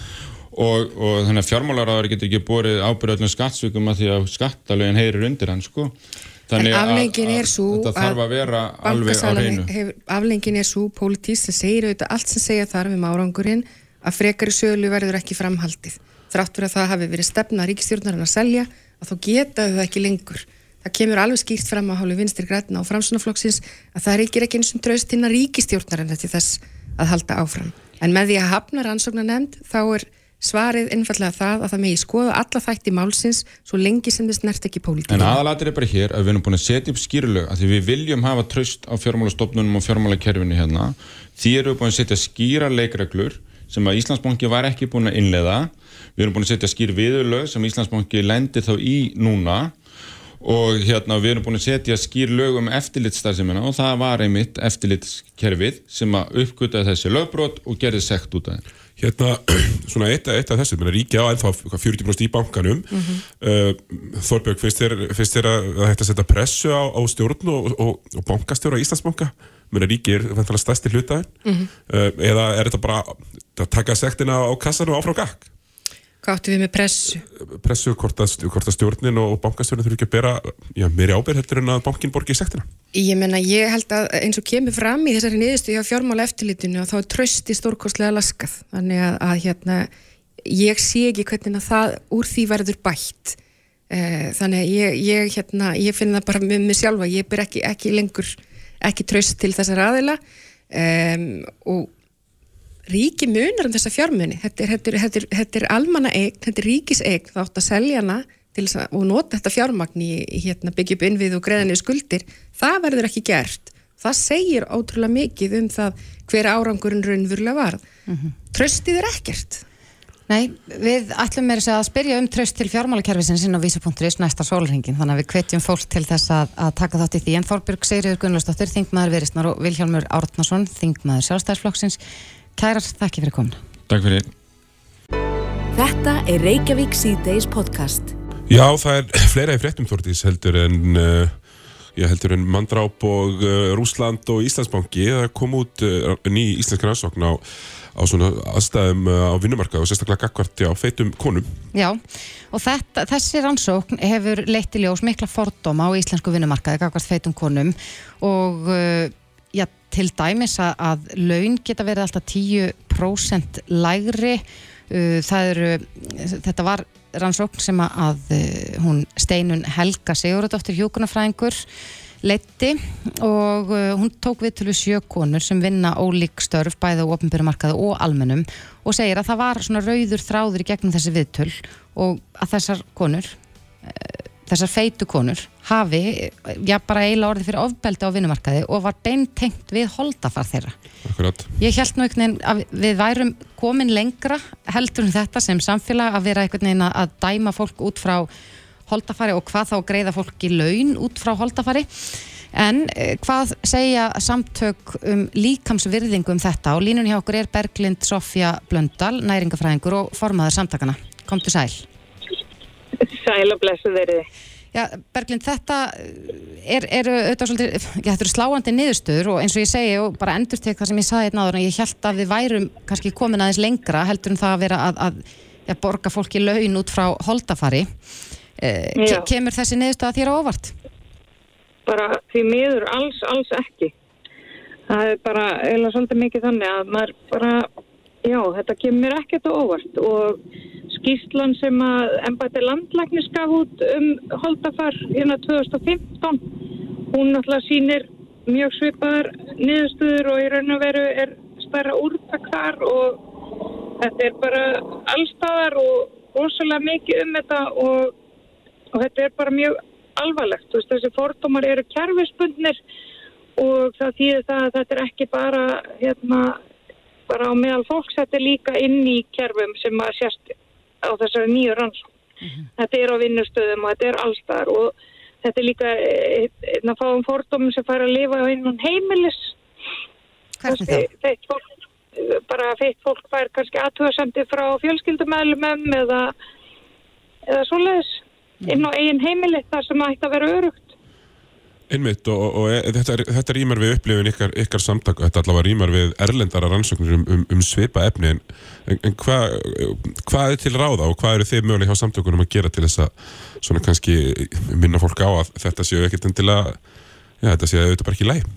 og, og þannig að fjármálaráður getur ekki borið ábyrðöldum skattsvikum að því að skattalögin heyrir undir hann sko. Þannig en að- aflengin er að svo þetta þarf að vera alveg á bankasalan hreinu hefur, aflengin er svo pólitísk sem segir auðvitað allt sem segja þarf um árangurinn að frekari sölu verður ekki framhaldið þrátt fyrir að það hafi verið stefna ríkistjórnarinn að selja að þá geta þau ekki lengur. Það kemur alveg skýrt fram á hálfu vinstir grætna og framsunaflokksins að það er ekki eins og traust innan ríkistjórnarinn til þess að halda áfram. En með því að hafna rannsóknar nefnd þá er svarið einfallega það að það megi skoða alla þætti málsins svo lengi sem þess nert ekki pólitík. En aðalatir er bara hér að við erum búin að setja upp skýrlög að því við viljum hafa tröst á fjármálastofnunum og fjármálakerfinu hérna. Því erum við búin að setja skýra leikreglur sem að Íslandsbanki var ekki búin að innleiða við erum búin að setja skýr viðurlög sem Íslandsbanki lendir þá í núna. Og hérna við erum búin að setja skýr lög um eftirlitsstarfsemina og það var einmitt eftirlitskerfið sem að uppgötaði þessi lögbrot og gerði sekt út af þeim. Hérna, svona eitt, eitt af þessu, menn að ríkja á ennþá hvað, 40% í bankanum. Uh, Þorbjörg, finnst þér, finnst þér að það að setja pressu á, á stjórn og, og, og bankastjóra í Íslandsbanka? Menn að ríki er vantilega stærsti hlutaðin uh, eða er þetta bara að taka sektina á kassan og áfram gakk Hvað áttu við með pressu? pressu hvort að, að stjórnin og bankastjórnin þurfi ekki að bera já, meiri ábyrð heldur en að bankin borgi sektina Ég menna, ég held að eins og kemur fram í þessari niðurstu hjá fjármála eftirlitinu og þá er trösti stórkostlega laskað. Þannig að, að hérna, ég sé ekki hvernig að það úr því verður bætt. Eh, Þannig að ég, ég, hérna, ég finn það bara með mig sjálfa, ég ber ekki, ekki lengur, ekki tröst til þessar aðila um, og ríki munar um þessa fjármunni. Þetta er, þetta er, þetta er, þetta er almanna eign, þetta er ríkis eign, þá átt að selja hana þess að, og nota þetta fjármagn í, hérna, byggja upp innvið og greiða niður skuldir, það verður ekki gert. Það segir ótrúlega mikið um það hver árangurinn raunverulega varð. Tröstið er ekkert. Nei, við ætlum að segja að spyrja um tröst til fjármálakerfisins inn á vísa.is næsta sólringin, þannig að við hvetjum fólk til þess að, að taka þátt í því. En Þorbjörg Sigriður Gunnlausdóttir, þingmaður Virisnar og Vilhjálmur Árnason, þingmaður sjálfstæðsflokksins. Kærar, þakki fyrir komin. Takk fyrir Þetta er Reykjavík C-Days podcast. Já, það er fleira í fréttum Þórdís heldur en uh, já, heldur en Mandráp og uh, Rúsland og Íslandsbanki það kom út uh, ný íslensk rannsókn á, á svona aðstæðum uh, á vinnumarkað og sérstaklega gagvart á feitum konum Já, og þetta, þessi rannsókn hefur leitt í ljós mikla fordóma á íslensku vinnumarkaði gagvart feitum konum og uh, já, til dæmis að, að laun geta verið alltaf 10% lægri. Uh, eru, þetta var rannsókn sem að, uh, hún Steinun Helga Sigurðardóttir hjókunarfræðingur leitti og uh, hún tók við til sjökonur sem vinna ólík störf bæði á ofnbjörnumarkaði og almennum og segir að það var svona rauður þráður í gegnum þessi viðtöl og að þessar konur þessar feitu konur hafi, já bara eiginlega orðið fyrir ofbeldi á vinnumarkaði og var beintengt við holdafar þeirra. Akkurat. Ég held nú einhvern veginn að við værum komin lengra heldur um þetta sem samfélag að vera einhvern veginn að dæma fólk út frá holdafari og hvað þá greiða fólk í laun út frá holdafari. En eh, hvað segja samtök um líkamsvirðingu um þetta og línun hjá okkur er Berglind Sofja Blöndal, næringafræðingur og formaður samtakana. Komdu sæl. Sæl og blessu verið. Já, Berglind, þetta er, er auðvitað svolítið, já, þetta eru sláandi niðurstöður og eins og ég segi og bara endur tek það sem ég saði einn áður en ég held að við værum kannski komin aðeins lengra heldur en það að vera að, að já, borga fólki laun út frá holdafari. Eh, ke kemur þessi niðurstöða þér á óvart? Bara því miður alls, alls ekki. Það er bara eða svolítið mikið þannig að maður bara, já, þetta kemur ekkert á óvart og skýrslan sem að ennbætti landlæknis gaf út um holdafar hérna 2015 hún náttúrulega sínir mjög svipaðar niðurstöður og í raun og veru er stærra úrtak þar og þetta er bara allstaðar og rosalega mikið um þetta og, og þetta er bara mjög alvarlegt. Veist, þessi fordómar eru kjærfisbundnir og það þýðir það að þetta er ekki bara hérna bara á meðal fólks, þetta er líka inn í kjærfum sem að sérst á þessari nýju rannsók. Mm -hmm. Þetta er á vinnustöðum og þetta er allstar og þetta er líka einn að fáum fordómum sem fær að lifa á einnum heimilis. Hvernig það? Feitt fólk, bara feitt fólk fær kannski aðtöðasendi frá fjölskyldumælumum eða, eða svoleiðis mm. inn á eigin heimili þar sem ætti að vera örugt. Einmitt og, og, og þetta, þetta rýmar við upplifin ykkar, ykkar samtak og þetta allavega rýmar við erlendara rannsóknir um, um, um svipa efni en, en hvað hva er til ráða og hvað eru þið mögulega hjá samtökunum að gera til þess að svona kannski minna fólk á að þetta séu ekkert endilega, já þetta séu auðvitað bara ekki læg?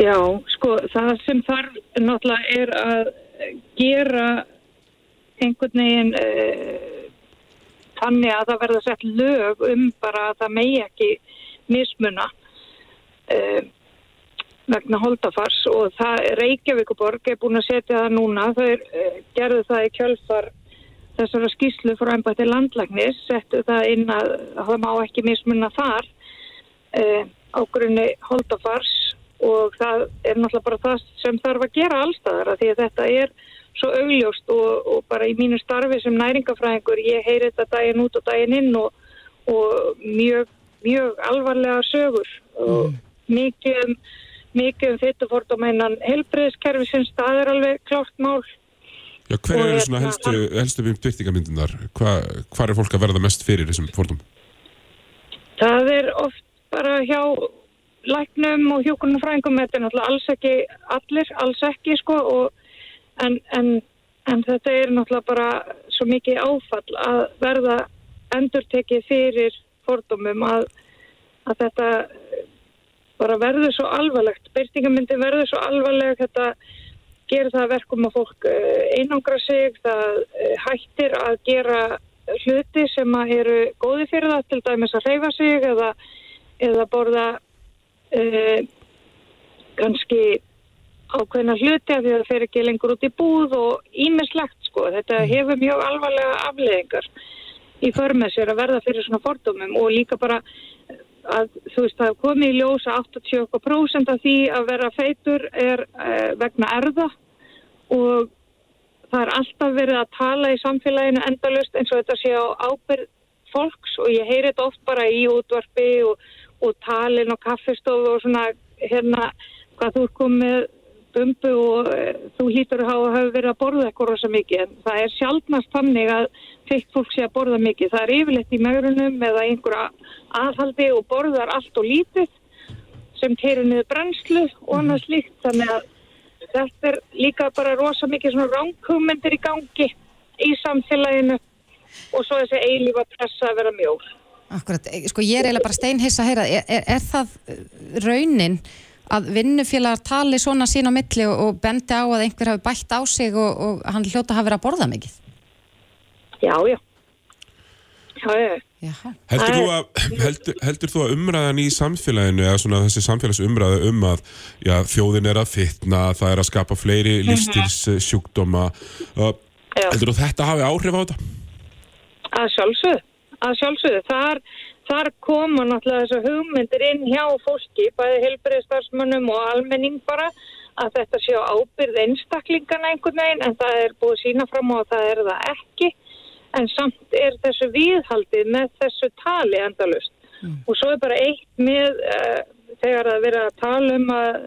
Já, sko það sem þarf náttúrulega er að gera einhvern veginn uh, þannig að það verða sett lög um bara að það megi ekki mismuna uh, vegna holdafars. Og það Reykjavíkuborg er búin að setja það núna. Þau uh, gerðu það í kjölfar þessara skýslu frá ennbætti landlagnis settu það inn að, að það má ekki mismuna þar uh, á grunni holdafars. Og það er náttúrulega bara það sem þarf að gera allstaðar að því að þetta er svo augljóst og, og bara í mínu starfi sem næringafræðingur ég heyri þetta daginn út og daginn inn og, og mjög, mjög alvarlega sögur og mm. mikið um, mikið um þetta fordómeinan helbreyðskerfi sem það er alveg klárt mál Já, hver eru svona helstu, helstu byrtingamindunar? Hvað hva er fólk að verða mest fyrir þessum fordóm? Það er oft bara hjá læknum og hjókunarfræðingum þetta er náttúrulega alls ekki allir, alls ekki sko og en, en, en þetta er náttúrulega bara svo mikið áfall að verða endurtekið fyrir fordómum að, að þetta bara verður svo alvarlegt. Byrtingamindi verður svo alvarleg þetta gerir það verkum að fólk eh, einangra sig það eh, hættir að gera hluti sem að eru góði fyrir það til dæmis að reyfa sig eða, eða borða uh, kannski ákveðna hluti af því að það fer ekki lengur út í búð og ímislegt sko. Þetta mm. hefur mjög alvarlega afleðingar í förmið sér að verða fyrir svona fordómum og líka bara að þú veist að komið í ljósa 80% af því að vera feitur er eh, vegna erða og það er alltaf verið að tala í samfélaginu endalust eins og þetta sé á ábyrð fólks og ég heyri þetta oft bara í útvarfi og, og talin og kaffestofu og svona hérna hvað þú er komið bumbu og e, þú hlýtur að hafa verið að borða eitthvað rosa mikið en það er sjálfnast þannig að feitt fólk sé að borða mikið. Það er yfirleitt í megrunum eða einhverja aðhaldi og borðar allt og lítið sem keirir niður brennslu og annað slíkt þannig að þetta er líka bara rosa mikið svona ránkugmyndir í gangi í samfélaginu og svo þessi eilífa pressa að vera mjór. Akkurat, sko ég er eiginlega bara steinhissa að heyra, er, er, er það raunin að vinnufélagar tali svona sín á milli og, og bendi á að einhver hafi bætt á sig og, og hann hljóta hafi verið að borða mikið? Já, já. Já, já. Heldur þú, að, heldur, heldur þú að umræðan í samfélaginu eða svona þessi samfélagsumræða um að já, þjóðin er að fitna, það er að skapa fleiri lífstilssjúkdóma uh, heldur þú að þetta hafi áhrif á þetta? Að sjálfsögðu, að sjálfsögðu. Þar, þar koma náttúrulega þessu hugmyndir inn hjá fólki, bæði helbriðstarfsmönnum og almenning bara, að þetta sé á ábyrð einstaklingana einhvern veginn, en það er búið að sína fram á að það er það ekki. En samt er þessu viðhaldið með þessu tali endalust. Og svo er bara eitt með uh, þegar að vera að tala um að,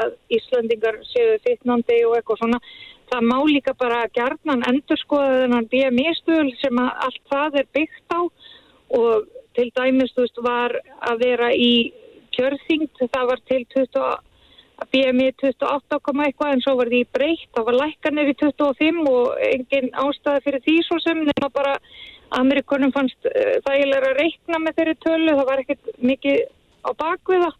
að Íslandingar séu fitnandi og eitthvað svona, það má líka bara gerðnan endur skoða þennan BMI-stöðul sem að allt það er byggt á og til dæmis veist var að vera í kjörþyngd, það var til 20, BMI 28, eitthvað en svo var því breytt, það var lækkanir í 25 og engin ástæði fyrir því svo sem nema bara Amerikunum fannst uh, þægilega að reikna með þeirri tölu, það var ekkert mikið á bakviða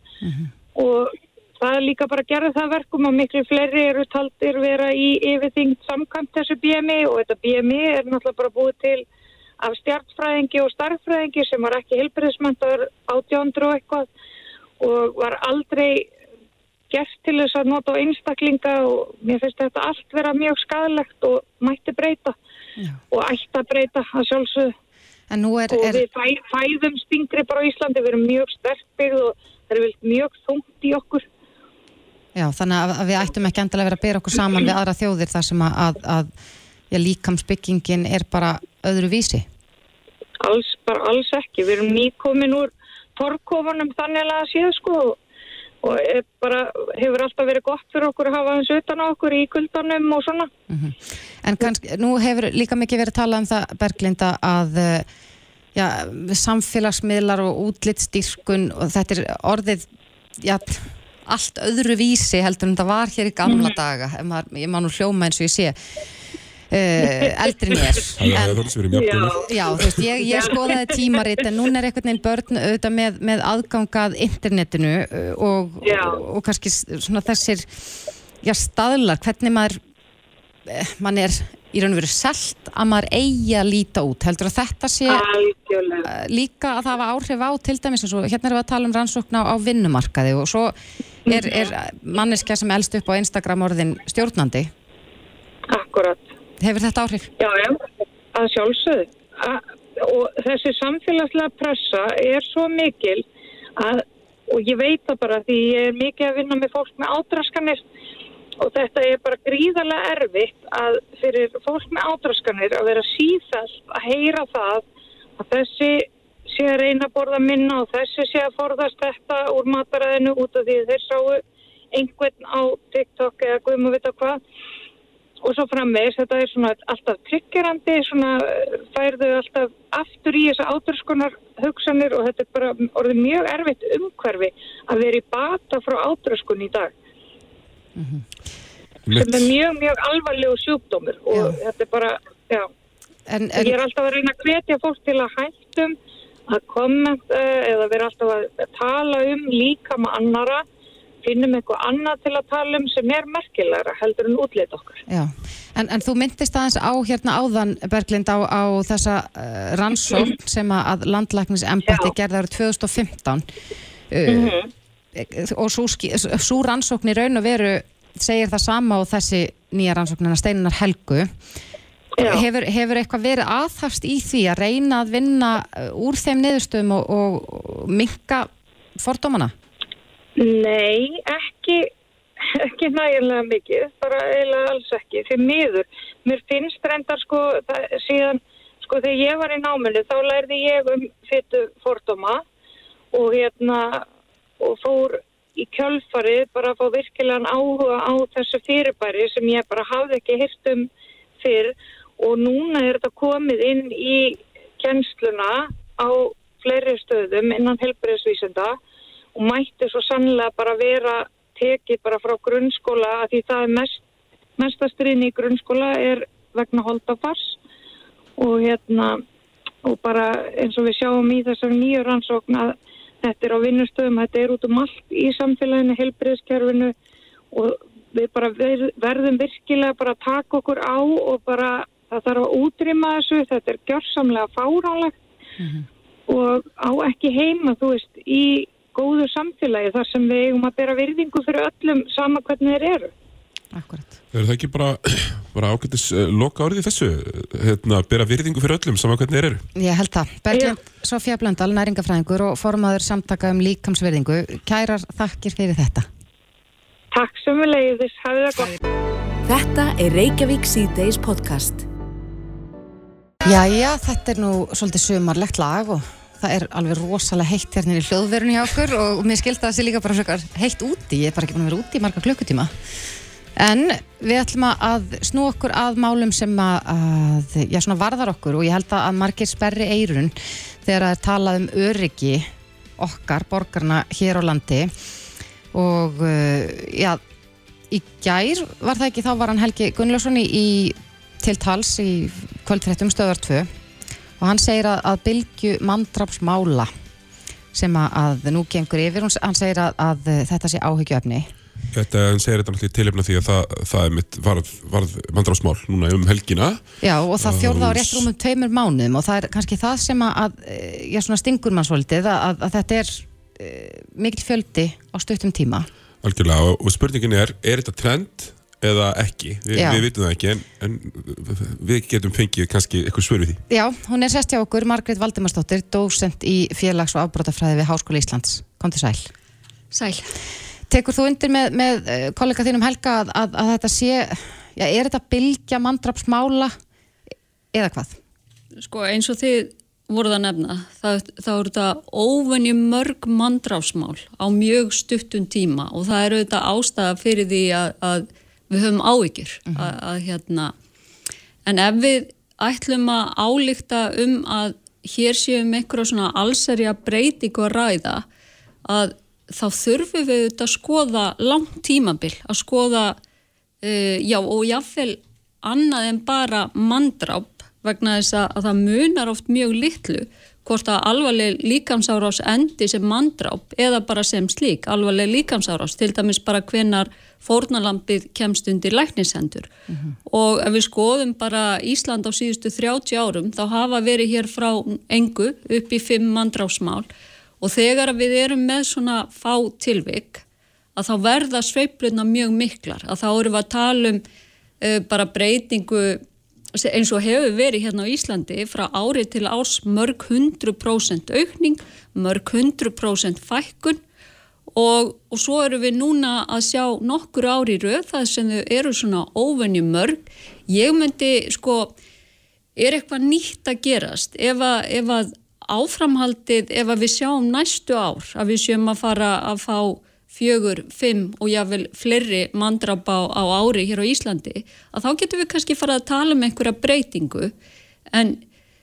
og það er líka bara að gera það verkum og miklu fleiri eru taldir vera í yfirþyngd samkvæmt þessu BMI og þetta BMI er náttúrulega bara búið til af stjartfræðingi og starffræðingi sem var ekki helbriðismöndaður átjándur og eitthvað og var aldrei gert til þess að nota á einstaklinga og mér finnst þetta allt vera mjög skadalegt og mætti breyta Já. og ætti að breyta að sjálfsögðu er, og við fæ, fæðum stingri bara á Íslandi, við erum mjög sterkbyggð og það er vel mjög þungt í okkur já, þannig að, við ættum ekki endilega að vera að bera okkur saman við aðra þjóðir þar sem að, að, að líkamsbyggingin er bara öðru vísi. alls, bara alls ekki, við erum nýkomin úr torkofunum þannig að séð sko og- bara, hefur alltaf verið gott fyrir okkur að hafa hans utan á okkur í kuldanum og svona. En kannski, nú hefur líka mikið verið talað um það, Berglinda, að eh, já, samfélagsmiðlar og útlitstýrkun og þetta er orðið já, allt öðru vísi heldur en það var hér í gamla daga ef maður, ég má nú hljóma eins og ég sé uh, eldri mér. Það En- er Já, þú veist, ég, ég skoðaði tímarit en núna er einhvern veginn börn auðvitað með, með aðgangað internetinu uh, og, og, og kannski svona þessir já, staðlar, hvernig maður eh, mann er í raun og veru selt að maður eigi að líta út. Heldur að þetta sé algjörlega. eh, líka að það hafa áhrif á til dæmis og hérna erum við að tala um rannsókn á, á vinnumarkaði og svo er, er manneskja sem elst upp á Instagram orðin stjórnandi. Akkurat hefur þetta áhrif? Já, já, að sjálfsögðu. A, og þessi samfélagslega pressa er svo mikil að, og ég veit það bara því ég er mikið að vinna með fólk með ádraskanir og þetta er bara gríðarlega erfitt að fyrir fólk með ádraskanir að vera síðast að heyra það að þessi sé að reyna að borða minna og þessi sé að forðast þetta úr mataræðinu út af því þeir sáu einhvern á TikTok eða guðum að vita hvað og svo frammeðis, þetta er svona alltaf tryggjurandi, svona eh, færðu alltaf aftur í þessa áturskunar hugsanir og þetta er bara orðið mjög erfitt umhverfi að vera í bata frá áturskun í dag. Sem er mjög, mjög alvarlegu sjúkdómur og Já. þetta er bara, já. En, ég en, er alltaf að reyna að hvetja fólk til að hættum að kommenta eða vera alltaf að tala um líka með annara finnum eitthvað annað til að tala um sem er merkilegra heldur en útlit okkar. Já, en, en þú myndist aðeins á hérna áðan, Berglind, á, á þessa uh, rannsókn sem að- að landlæknis embætti Já. gerði árið 2015 uh, og svo, svo rannsókn í raun og veru segir það sama og þessi nýja rannsóknina Steinar Helgu. Hefur, hefur eitthvað verið aðhafst í því að reyna að vinna uh, úr þeim niðurstöðum og, og, og minka fordómana? Nei, ekki, ekki nægilega mikið, bara eiginlega alls ekki, fyrir miður. Mér finnst reyndar sko, það, síðan, sko þegar ég var í náminu þá lærði ég um fyttu fordóma og hérna, og fór í kjölfarið bara að fá virkilegan áhuga á þessu fyrirbæri sem ég bara hafði ekki hirt um fyrr og núna er þetta komið inn í kjensluna á fleiri stöðum innan helbriðsvísenda og mætti svo sannlega bara vera tekið bara frá grunnskóla að því það er mest, mestastriðni í grunnskóla er vegna holdafars og hérna og bara eins og við sjáum í þessar nýju rannsókn að þetta er á vinnustöðum, þetta er út um allt í samfélaginu, helbriðskerfinu og við bara ver, verðum virkilega bara að taka okkur á og bara það þarf að útrýma þessu, þetta er gjörsamlega fáránlegt og á ekki heima, þú veist, í góðu samfélagi þar sem við eigum að bera virðingu fyrir öllum sama hvernig þeir eru. Akkurat. Er það ekki bara, bara ágættis uh, loka orðið í þessu? Hérna, bera virðingu fyrir öllum, saman hvernig þeir eru? Ég held það. Berglind Sofía Blöndal, næringafræðingur og formaður samtaka um líkamsverðingu. Kærar þakkir fyrir þetta. Takk sem við leiðis, hafið það gott. Þetta er Reykjavík C-Days podcast. Jæja, þetta er nú svolítið sumarlegt lag og það er alveg rosalega heitt hérna í hljóðverunni hjá okkur og mér skilta það sé líka bara frekar heitt úti, ég er bara ekki búin að vera úti í marga klukkutíma. En við ætlum að snú okkur að málum sem að, að já, svona varðar okkur og ég held að margir sperri eirun þegar að tala um öryggi okkar, borgarna hér á landi. Og uh, já, í gær var það ekki, þá var hann Helgi Gunnlaugsson í, í til tals í kvöldfréttum stöðar 2 og hann segir að, að bylgju mandrapsmála sem að, að nú gengur yfir, hann segir að, að þetta sé áhyggjöfni Þetta, hann segir þetta náttúrulega tilefna því að það, það er mitt varð, varð mandrásmál núna um helgina. Já, og það fjórða á rétt rúmum tveimur mánuðum og það er kannski það sem að, eh, já, svona stingur mann svolítið að, þetta er uh, mikil fjöldi á stuttum tíma. Algjörlega, og spurningin er, er þetta trend eða ekki? Vi, við vitum það ekki, en, en við getum fengið kannski eitthvað svör við því. Já, hún er sest hjá okkur, Margrét Valdimarsdóttir, dósent í félags- og afbrótafræði við Háskóla Íslands. Kom til sæl. Sæl. Tekur þú undir með, með eh, kollega þínum Helga að, að, að þetta sé, já, er þetta bylgja mandrapsmála eða hvað? sko eins og þið voruð að nefna það, þá eru þetta óvenju mörg mandráfsmál á mjög stuttum tíma og það eru þetta ástæða fyrir því að, að við höfum áhyggjur að, að hérna en ef við ætlum að álíkta um að hér séum einhverja svona allserja breytingu að ræða að þá þurfum við auðvitað að skoða langt tímabil, að skoða uh, já og jáfnvel annað en bara mandráp vegna þess að, að það munar oft mjög litlu hvort að alvarleg líkamsárás endi sem mandráp eða bara sem slík, alvarleg líkamsárás til dæmis bara hvenar fórnalampið kemst undir læknishendur. Og ef við skoðum bara Ísland á síðustu 30 árum þá hafa verið hér frá engu upp í 5 mandráfsmál og þegar við erum með svona fá tilvik að þá verða sveifluna mjög miklar. Að þá erum við að tala um uh, bara breytingu eins og hefur verið hérna á Íslandi frá ári til árs mörg 100% aukning, mörg 100% fækkun og, og svo erum við núna að sjá nokkur ári röð það sem þau eru svona óvenju mörg. Ég myndi sko, er eitthvað nýtt að gerast ef að, ef að áframhaldið, ef að við sjáum næstu ár að við sjáum að fara að fá fjögur, fimm og jáfnvel fleiri mandrap á, ári hér á Íslandi, að þá getum við kannski fara að tala um einhverja breytingu. En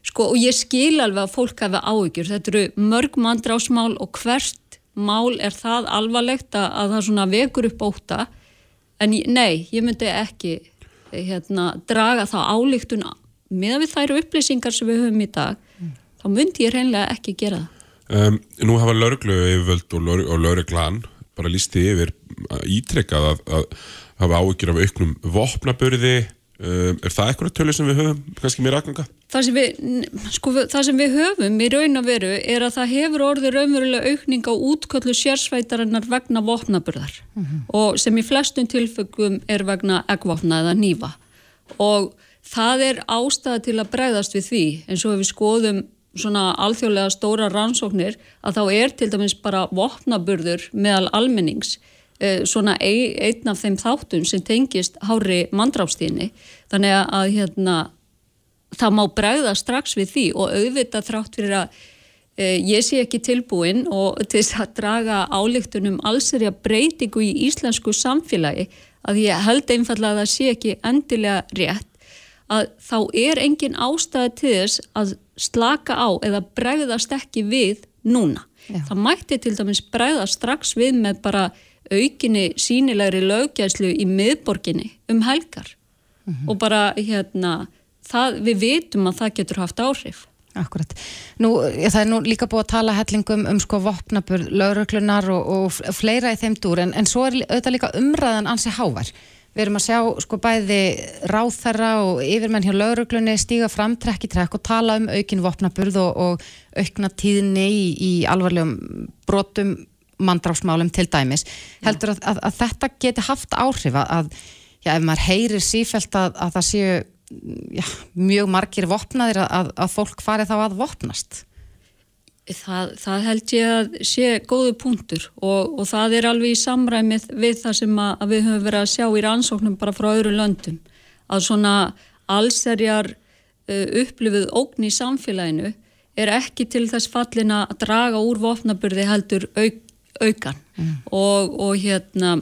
sko og ég skil alveg að fólk hafa áhyggjur, þetta eru mörg mandrásmál og hvert mál er það alvarlegt að, að það svona vekur upp óta en nei, ég myndi ekki hérna, draga þá álíktun með við þær upplýsingar sem við höfum í dag, þá myndi ég reynlega ekki gera það. Um, nú hafa lauruglu yfirvöld og lauruglan bara lísti yfir ítrekkað að, að hafa áhyggjur af auknum vopnaburði. Um, er það eitthvað tölu sem við höfum kannski mér aðganga? Það sem, við, n- sko, það sem við höfum í raun og veru er að það hefur orðið raunverulega aukning á útköllu sérsveitarinnar vegna vopnaburðar og sem í flestum tilföggum er vegna eggvopna eða nýfa og það er ástæða til að bregðast við því eins og ef við skoðum svona alþjóðlega stóra rannsóknir að þá er til dæmis bara vopnaburður meðal almennings eh, svona ein, einn af þeim þáttum sem tengist hári mandráfstíðni þannig að hérna það má bregða strax við því og auðvitað þrátt fyrir að e, ég sé ekki tilbúin og til þess að draga álíktunum allsirja breytingu í íslensku samfélagi að ég held einfallega að það sé ekki endilega rétt að þá er engin ástæða til þess að slaka á eða bregðast ekki við núna. Já. Það mætti til dæmis bregða strax við með bara aukinni sínilegri löggæslu í miðborginni um helgar og bara hérna það, við vitum að það getur haft áhrif. Akkurat. Nú, það er nú líka búið að tala hellingum um sko vopnaburð, lauruglunar og, og fleira í þeim dúr en, en svo er auðvitað líka umræðan ansi hávær. Við erum að sjá sko bæði ráþarra og yfirmenn hjá lauruglunni stíga fram trekk í trekk og tala um aukin vopnaburð og, og aukna tíðinni í, í alvarlegum brotum mandráfsmálum til dæmis. Heldur að, að, að þetta geti haft áhrif að, já, ef maður heyrir sífælt að, að það séu já, mjög margir vopnaðir að, að fólk fari þá að vopnast það, það held ég að sé góðu punktur og, og það er alveg í samræmið við það sem að, að við höfum verið að sjá í rannsóknum bara frá öðru löndum að svona allserjar uh, upplifið ógn í samfélaginu er ekki til þess fallin að draga úr vopnaburði heldur auk, aukan mm. og, og hérna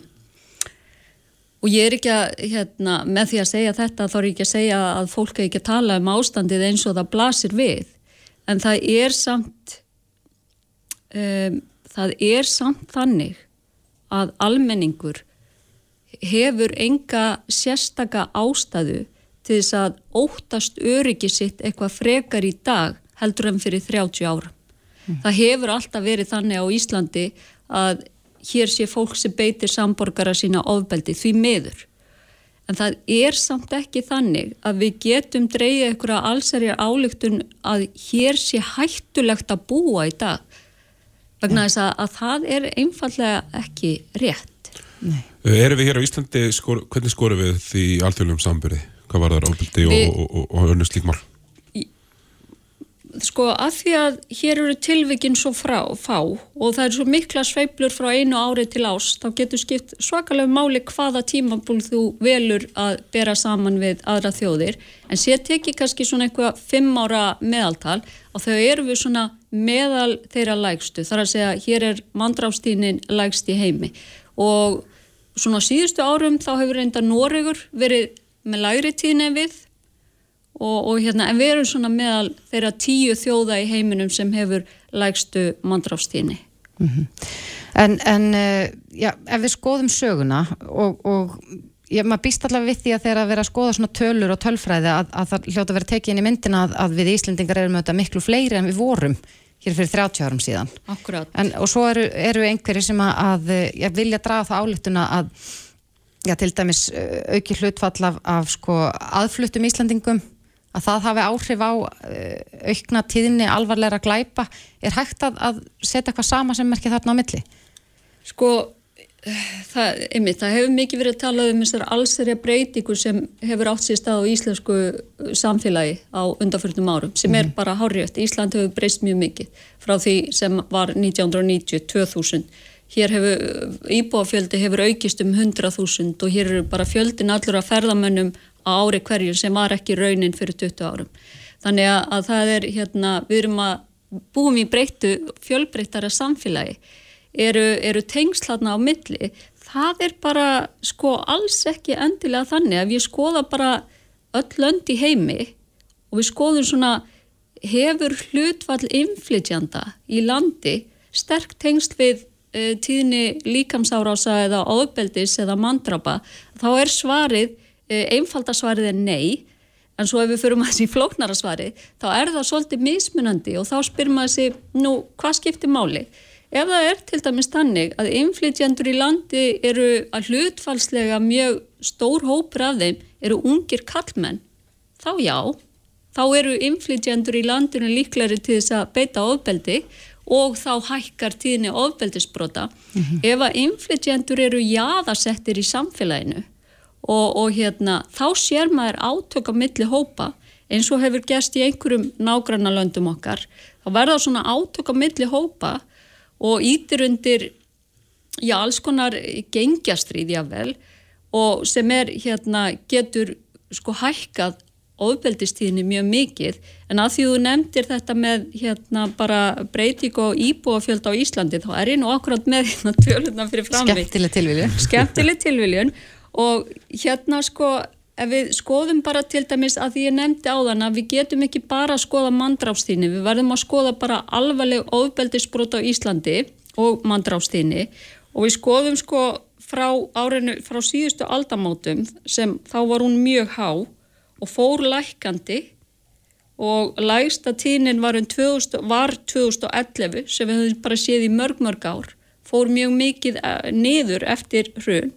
Og ég er ekki að, hérna, með því að segja þetta þá er ég ekki að segja að fólk er ekki að tala um ástandið eins og það blasir við. En það er samt, um, það er samt þannig að almenningur hefur enga sérstaka ástæðu til þess að óttast öryggi sitt eitthvað frekar í dag heldur en fyrir 30 ára. Mm. Það hefur alltaf verið þannig á Íslandi að hér sé fólk sem beitir samborgara sína ofbeldi því meður. En það er samt ekki þannig að við getum dreyja einhverja allsærja álygtun að hér sé hættulegt að búa í dag. Vegna þess að, að það er einfallega ekki rétt. Nei. Erum við hér á Íslandi, skor, hvernig skorum við því alþjóðlum sambyrði? Hvað var það við... og, og, og, og önnur slíkmál? Sko að því að hér eru tilvikinn svo frá, fá og það er svo mikla sveiblur frá einu ári til ás þá getur skipt svakalega máli hvaða tímabúl þú velur að bera saman við aðra þjóðir. En sé teki kannski svona eitthvað fimm ára meðaltal og þau eru við svona meðal þeirra lægstu þar að segja hér er mandráfstínin lægst í heimi. Og svona síðustu árum þá hefur reynda Noregur verið með lægri tíni en við og, og hérna, en við erum svona meðal þeirra tíu þjóða í heiminum sem hefur lægstu mandráfstíni. Mm -hmm. En, en uh, já, ef við skoðum söguna og, og ég, maður býst allavega við því að þeirra að vera að skoða svona tölur og tölfræði að, að það hljóta að vera tekið inn í myndina að, að við Íslendingar erum auðvitað miklu fleiri en við vorum hér fyrir 30 árum síðan. Akkurát. En, og svo eru, eru einhverju sem að, að vilja draga það álituna að já, til dæmis uh, auki hlutfall af, af sko, aðfluttum Íslandingum að það hafi áhrif á eh, aukna tíðinni alvarleira glæpa er hægt að, að setja eitthvað sama sem merkir þarna á milli? Sko það, einmitt, það hefur mikið verið að tala um þessar allsherja breytingu sem hefur átt sér stað á íslensku samfélagi á undanfjörnum árum sem er mm bara hárjöft. Ísland hefur breyst mjög mikið frá því sem var 1990-2000 hér hefur íbúafjöldi hefur aukist um 100.000 og hér eru bara fjöldin allur að ferðamönnum ári hverju sem var ekki raunin fyrir 20 árum. Þannig að, að það er hérna, við erum að búum í breyttu fjölbreyttara samfélagi, eru, eru tengslatna á milli, það er bara sko alls ekki endilega þannig að við skoða bara öll lönd í heimi og við skoðum svona hefur hlutfall inflytjanda í landi sterk tengst við uh, tíðni líkamsárása eða ofbeldis eða mandrapa, þá er svarið Eh, einfaldasvarið er nei en svo ef við förum að þessi flóknara svari þá er það svolítið mismunandi og þá spyr maður sig, nú hvað skiptir máli? Ef það er til dæmis tannig að inflytjandur í landi eru að hlutfalslega mjög stór hópur af þeim eru ungir kallmenn, þá já þá eru inflytjandur í landinu líklari til þess að beita ofbeldi og þá hækkar tíðinni ofbeldisbrota. Mm -hmm. Ef að inflytjandur eru jáðasettir í samfélaginu og, og hérna, þá sér maður átök á milli hópa eins og hefur gerst í einhverjum nágranna löndum okkar. Þá verða svona átök á milli hópa og ítir undir já, alls konar gengjastrýðja vel og sem er hérna getur sko hækkað ofbeldistíðinni mjög mikið. En að því þú nefndir þetta með hérna bara breytík og íbúafjöld á Íslandi þá er ég nú akkurat með hérna töluna fyrir framvið Skemmtileg tilviljun. Skemmtileg tilviljun og hérna sko ef við skoðum bara til dæmis að því ég nefndi á þann að við getum ekki bara að skoða mandráfstíni, við verðum að skoða bara alvarleg ofbeldisbrot á Íslandi og mandráfstíni og við skoðum sko frá árinu, frá síðustu aldamótum sem þá var hún mjög há og fór lækandi og lægsta tínin var, um 2000, var 2011 sem við höfum bara séð í mörg mörg ár fór mjög mikið eh, niður eftir hrun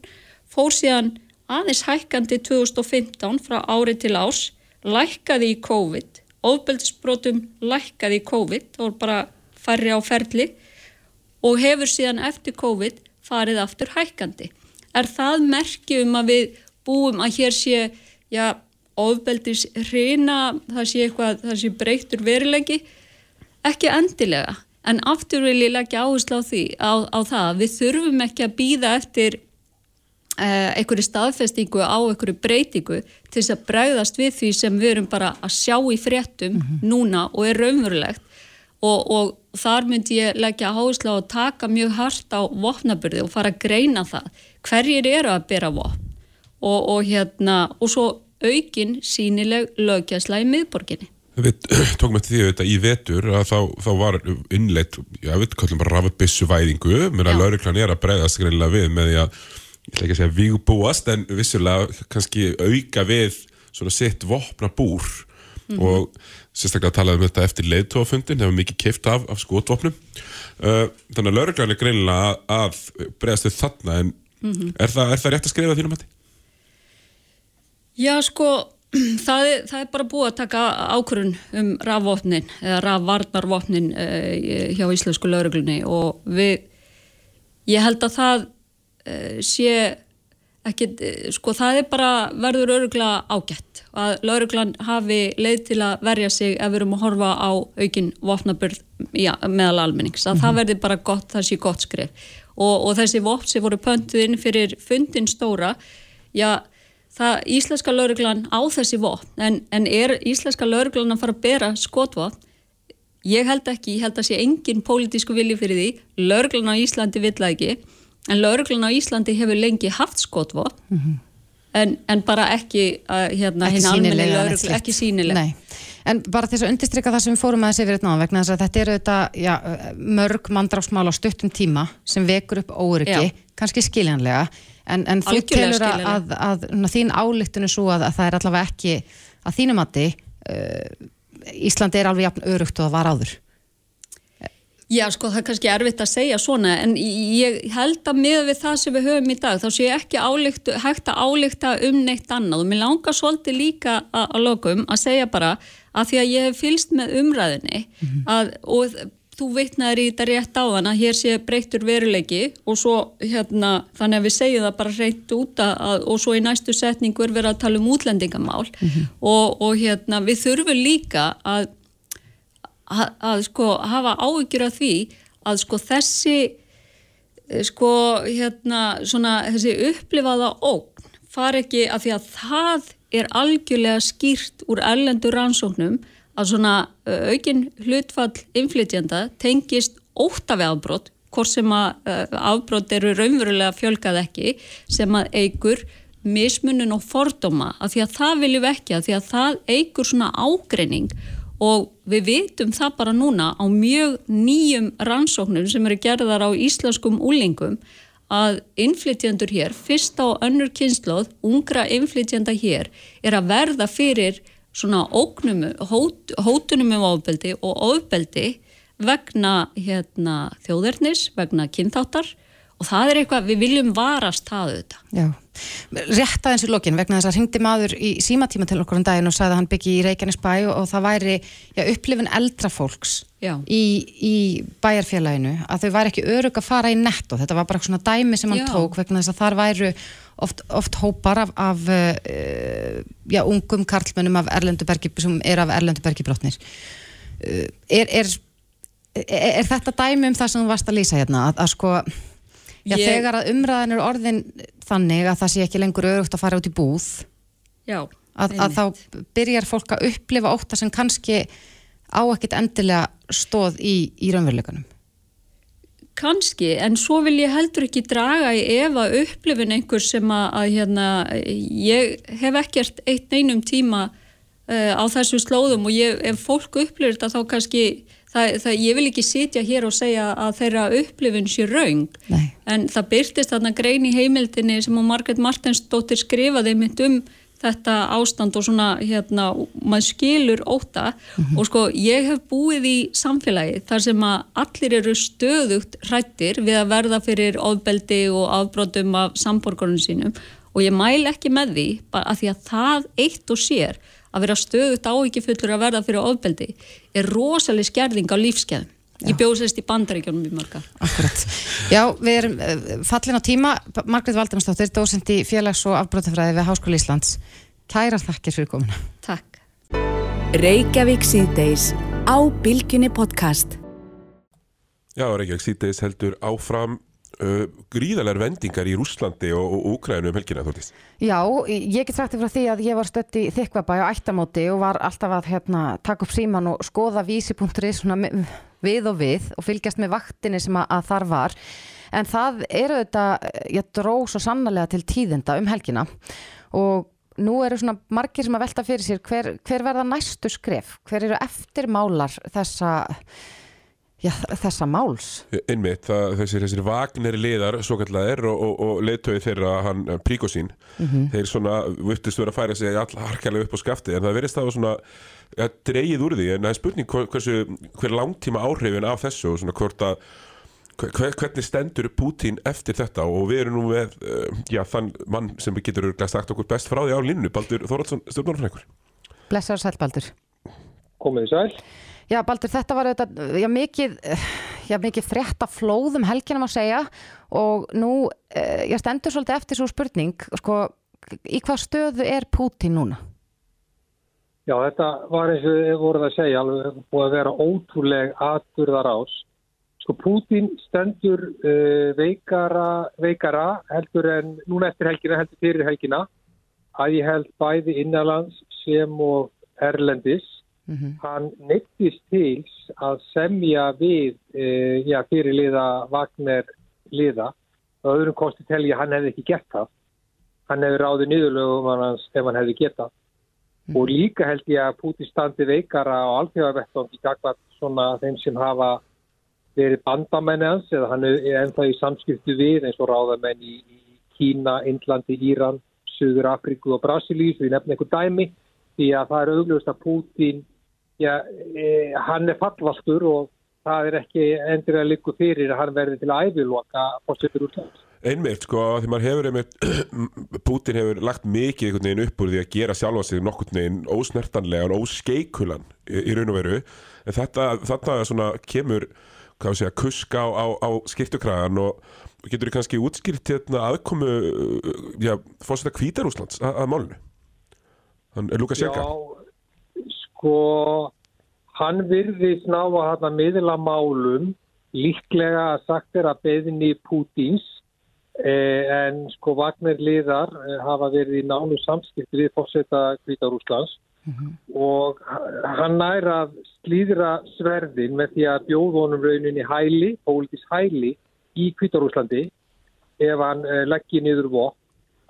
fór síðan aðeins hækkandi 2015 frá ári til ás lækkaði í COVID ofbeldisbrotum lækkaði í COVID og bara færri á ferli og hefur síðan eftir COVID farið aftur hækkandi. Er það merki um að við búum að hér sé já, ofbeldis hrina, það sé eitthvað, það sé breytur verilegi? Ekki endilega, en aftur vil ég leggja áherslu á því, á, á það, við þurfum ekki að býða eftir einhverju staðfestingu á einhverju breytingu til þess að bregðast við því sem við erum bara að sjá í fréttum mm -hmm. núna og er raunverulegt og, og þar myndi ég leggja á að taka mjög hardt á vopnaburði og fara að greina það hverjir eru að bera vopn og, og hérna og svo aukin sínileg lögjæsla í miðborginni. Við tókum eftir því að þetta í vetur að þá, þá var innleitt, já við kallum bara rafabissu væðingu, mér að lauriklan er að breyðast greinlega við með því að ég ætla ekki að segja vígbúast en vissulega kannski auka við svona sitt vopna búr mm -hmm. og sérstaklega talaðum við þetta eftir leiðtófundin, hefur mikið keift af, af skotvopnum uh, þannig að lauruglan er greinilega að, bregðast þau þarna en mm -hmm. er, það, er það rétt að skrifa þínum hætti? Já sko það er, það er bara búið að taka ákvörun um rafvopnin eða rafvarnarvopnin uh, hjá íslensku lauruglunni og við ég held að það sé ekki, sko það er bara verður örugla ágætt að lauruglan hafi leið til að verja sig ef við erum að horfa á aukin vopnaburð já, meðal almennings að mm -hmm. það mhm. verður bara gott, það sé gott skrif og, og þessi vopn sem voru pöntuð inn fyrir fundin stóra já, það íslenska lauruglan á þessi vopn, en, en er íslenska lauruglan að fara að bera skotvopn ég held ekki, ég held að sé engin pólitísku vilji fyrir því lauruglan á Íslandi vill ekki en lauruglun á Íslandi hefur lengi haft skotvot mm -hmm. en, en bara ekki hérna, ekki sínilega ekki sínilega En bara þess að undistrykka það sem við fórum aðeins yfir þetta náðan vegna þess að þetta eru þetta já, mörg mandráfsmál á stuttum tíma sem vekur upp óryggi, kannski skiljanlega. En, en þú telur að, að, að, að þín álíktun er svo að það er allavega ekki að þínum aðti uh, Íslandi er alveg jafn örugt og það var áður Já, sko, það er kannski erfitt að segja svona, en ég held að með við það sem við höfum í dag, þá sé ég ekki álíkt, hægt að álíkta um neitt annað og mér langar svolítið líka að, að lokum að segja bara að því að ég hef fylst með umræðinni -hmm. að, og þú veitnaður í þetta rétt á þann að hér sé breyttur veruleiki og svo hérna, þannig að við segjum það bara reynt út að, og svo í næstu setningu er verið að tala um útlendingamál mm -hmm. og, og hérna, við þurfum líka að að, að sko hafa áhyggjur af því að sko þessi eh, sko hérna svona þessi upplifaða ógn far ekki af því að það er algjörlega skýrt úr ellendur rannsóknum að svona aukinn hlutfall inflytjanda tengist óttafi afbrót hvort sem að afbrót eru raunverulega fjölgað ekki sem að eigur mismunun og fordóma af því að það viljum ekki af því að það eigur svona ágreining og við vitum það bara núna á mjög nýjum rannsóknum sem eru gerðar á íslenskum úlingum að innflytjandur hér, fyrst á önnur kynnslóð, ungra innflytjanda hér, er að verða fyrir svona ógnum, hót, hótunum um ofbeldi og ofbeldi vegna hérna, þjóðernis, vegna kynþáttar og það er eitthvað, við viljum varast það auðvitað. Já, rétt aðeins í lokin vegna þess að ringdi maður í símatíma til okkur um daginn og sagði að hann byggi í Reykjanesbæ og, og það væri já, upplifin eldra fólks í, í bæjarfélaginu að þau væri ekki örug að fara í netto, þetta var bara svona dæmi sem hann já. tók vegna þess að þar væru oft, oft hópar af, af uh, já, ungum karlmönnum af Erlendubergi, sem er af Erlendubergi brotnir. Uh, er, er, er, er þetta dæmi um það sem þú varst að lýsa hérna, að, að sko Já, ég... þegar að umræðin er orðin þannig að það sé ekki lengur örugt að fara út í búð Já, að, að þá byrjar fólk að upplifa óta sem kannski á ekkit endilega stóð í, í raunveruleikunum Kanski, en svo vil ég heldur ekki draga í efa upplifin einhver sem að, að hérna, ég hef ekkert eitt neinum tíma uh, á þessu slóðum og ég, ef fólk upplifir þetta þá kannski það, það, ég vil ekki sitja hér og segja að þeirra upplifun sé raung Nei. en það byrtist þarna grein í heimildinni sem hún Margret Martensdóttir skrifaði mynd um þetta ástand og svona hérna, maður skilur óta og sko ég hef búið í samfélagi þar sem að allir eru stöðugt hrættir við að verða fyrir ofbeldi og afbrotum af samborgarunum sínum. Og ég mæl ekki með því að því að það eitt og sér að vera stöðugt áhyggjufullur að verða fyrir ofbeldi er rosalega skerðing á lífskeðum. Ég bjóðsist í bandaríkjónum í marga. Akkurat. Já, við erum uh, fallin á tíma. Margrét Valdimarsdóttir, dósend í félags- og afbrótafræði við Háskóli Íslands. Kæra þakkir fyrir komuna. Takk. Reykjavík síðdeis á Bilginni podcast. Já, Reykjavík síðdeis heldur áfram uh, gríðalega vendingar í Rúslandi og, Úkrænu um helgina, Þortís. Já, ég get sagt frá því að ég var stött í Þykvabæ á ættamóti og var alltaf að hérna, taka upp síman og skoða vísi.is svona mi- við og við og fylgjast með vaktinni sem að, að þar var. En það eru þetta, ég dró svo sannlega til tíðinda um helgina og nú eru svona margir sem að velta fyrir sér hver, hver verða næstu skref, hver eru eftirmálar þessa, já, þessa máls. Einmitt, það, þessir, þessir Wagner liðar, svo kallar og, og, og leittögi þeirra, hann Príkosín, þeir svona vittist vera að færa sig all harkalega upp á skafti, en það verðist það svona ja, dreigið úr því, en það er spurning hver, hversu, hver langtíma áhrifin af þessu og svona hvort að hver, hvernig stendur Putin eftir þetta og við erum nú með uh, já, þann mann sem getur örugglega sagt okkur best frá því á linnu, Baldur Þorvaldsson stjórnarfrækur. Blessaður sæl Baldur. Komið þið sæl. Já, Baldur, þetta var auðvitað, já, mikið, já, mikið frétta flóð um helginum að segja og nú, eh, ég stendur svolítið eftir svo spurning, sko, í hvað stöðu er Pútín núna? Já, þetta var eins og þið voruð að segja, alveg búið að vera ótrúleg atburðar ás. Sko, Pútín stendur uh, veikara, veikara heldur en núna eftir helgina, heldur fyrir helgina, að ég held bæði innanlands sem og erlendis. Hann neittist til að semja við uh, já, fyrirliða Wagner liða og öðrum kosti telja að hann hefði ekki gert það. Hann hefði ráðið niðurlögum hans ef hann hefði getað. Og líka held ég að Púti standi veikara á alþjóðarvettangi gagvat svona þeim sem hafa verið bandamenni hans eða hann er ennþá í samskiptu við eins og ráðamenn í, í Kína, Indlandi, Íran, Suður Afríku og Brasilís, við nefnum einhver dæmi því að það er augljóðast að Pútin já, e, hann er fallvastur og það er ekki endur að líku fyrir að hann verði til að æfiloka fórsetur útlands. Einmitt, sko, því maður hefur einmitt, Putin hefur lagt mikið einhvern veginn upp úr því að gera sjálfa sig nokkurn veginn ósnertanlegan, óskeikulan í, í raun og veru, en þetta, þetta svona kemur, hvað við segja, kuska á, á, á skiptukragan og getur þið kannski útskýrt hérna aðkomu, já, fórseta Kvítarúslands að, að málunu. Hann er Lukasjenka. Já, sko, hann virðist ná að hann að miðla málum líklega að sagt er að beðinni Pútins eh, en sko Wagner liðar eh, hafa verið í nánu samskipti við fórseta Kvítarúslands og hann nær að slíðra sverðin með því að bjóð honum rauninni hæli, pólitis hæli í Kvítarúslandi ef hann eh, leggir niður vokk.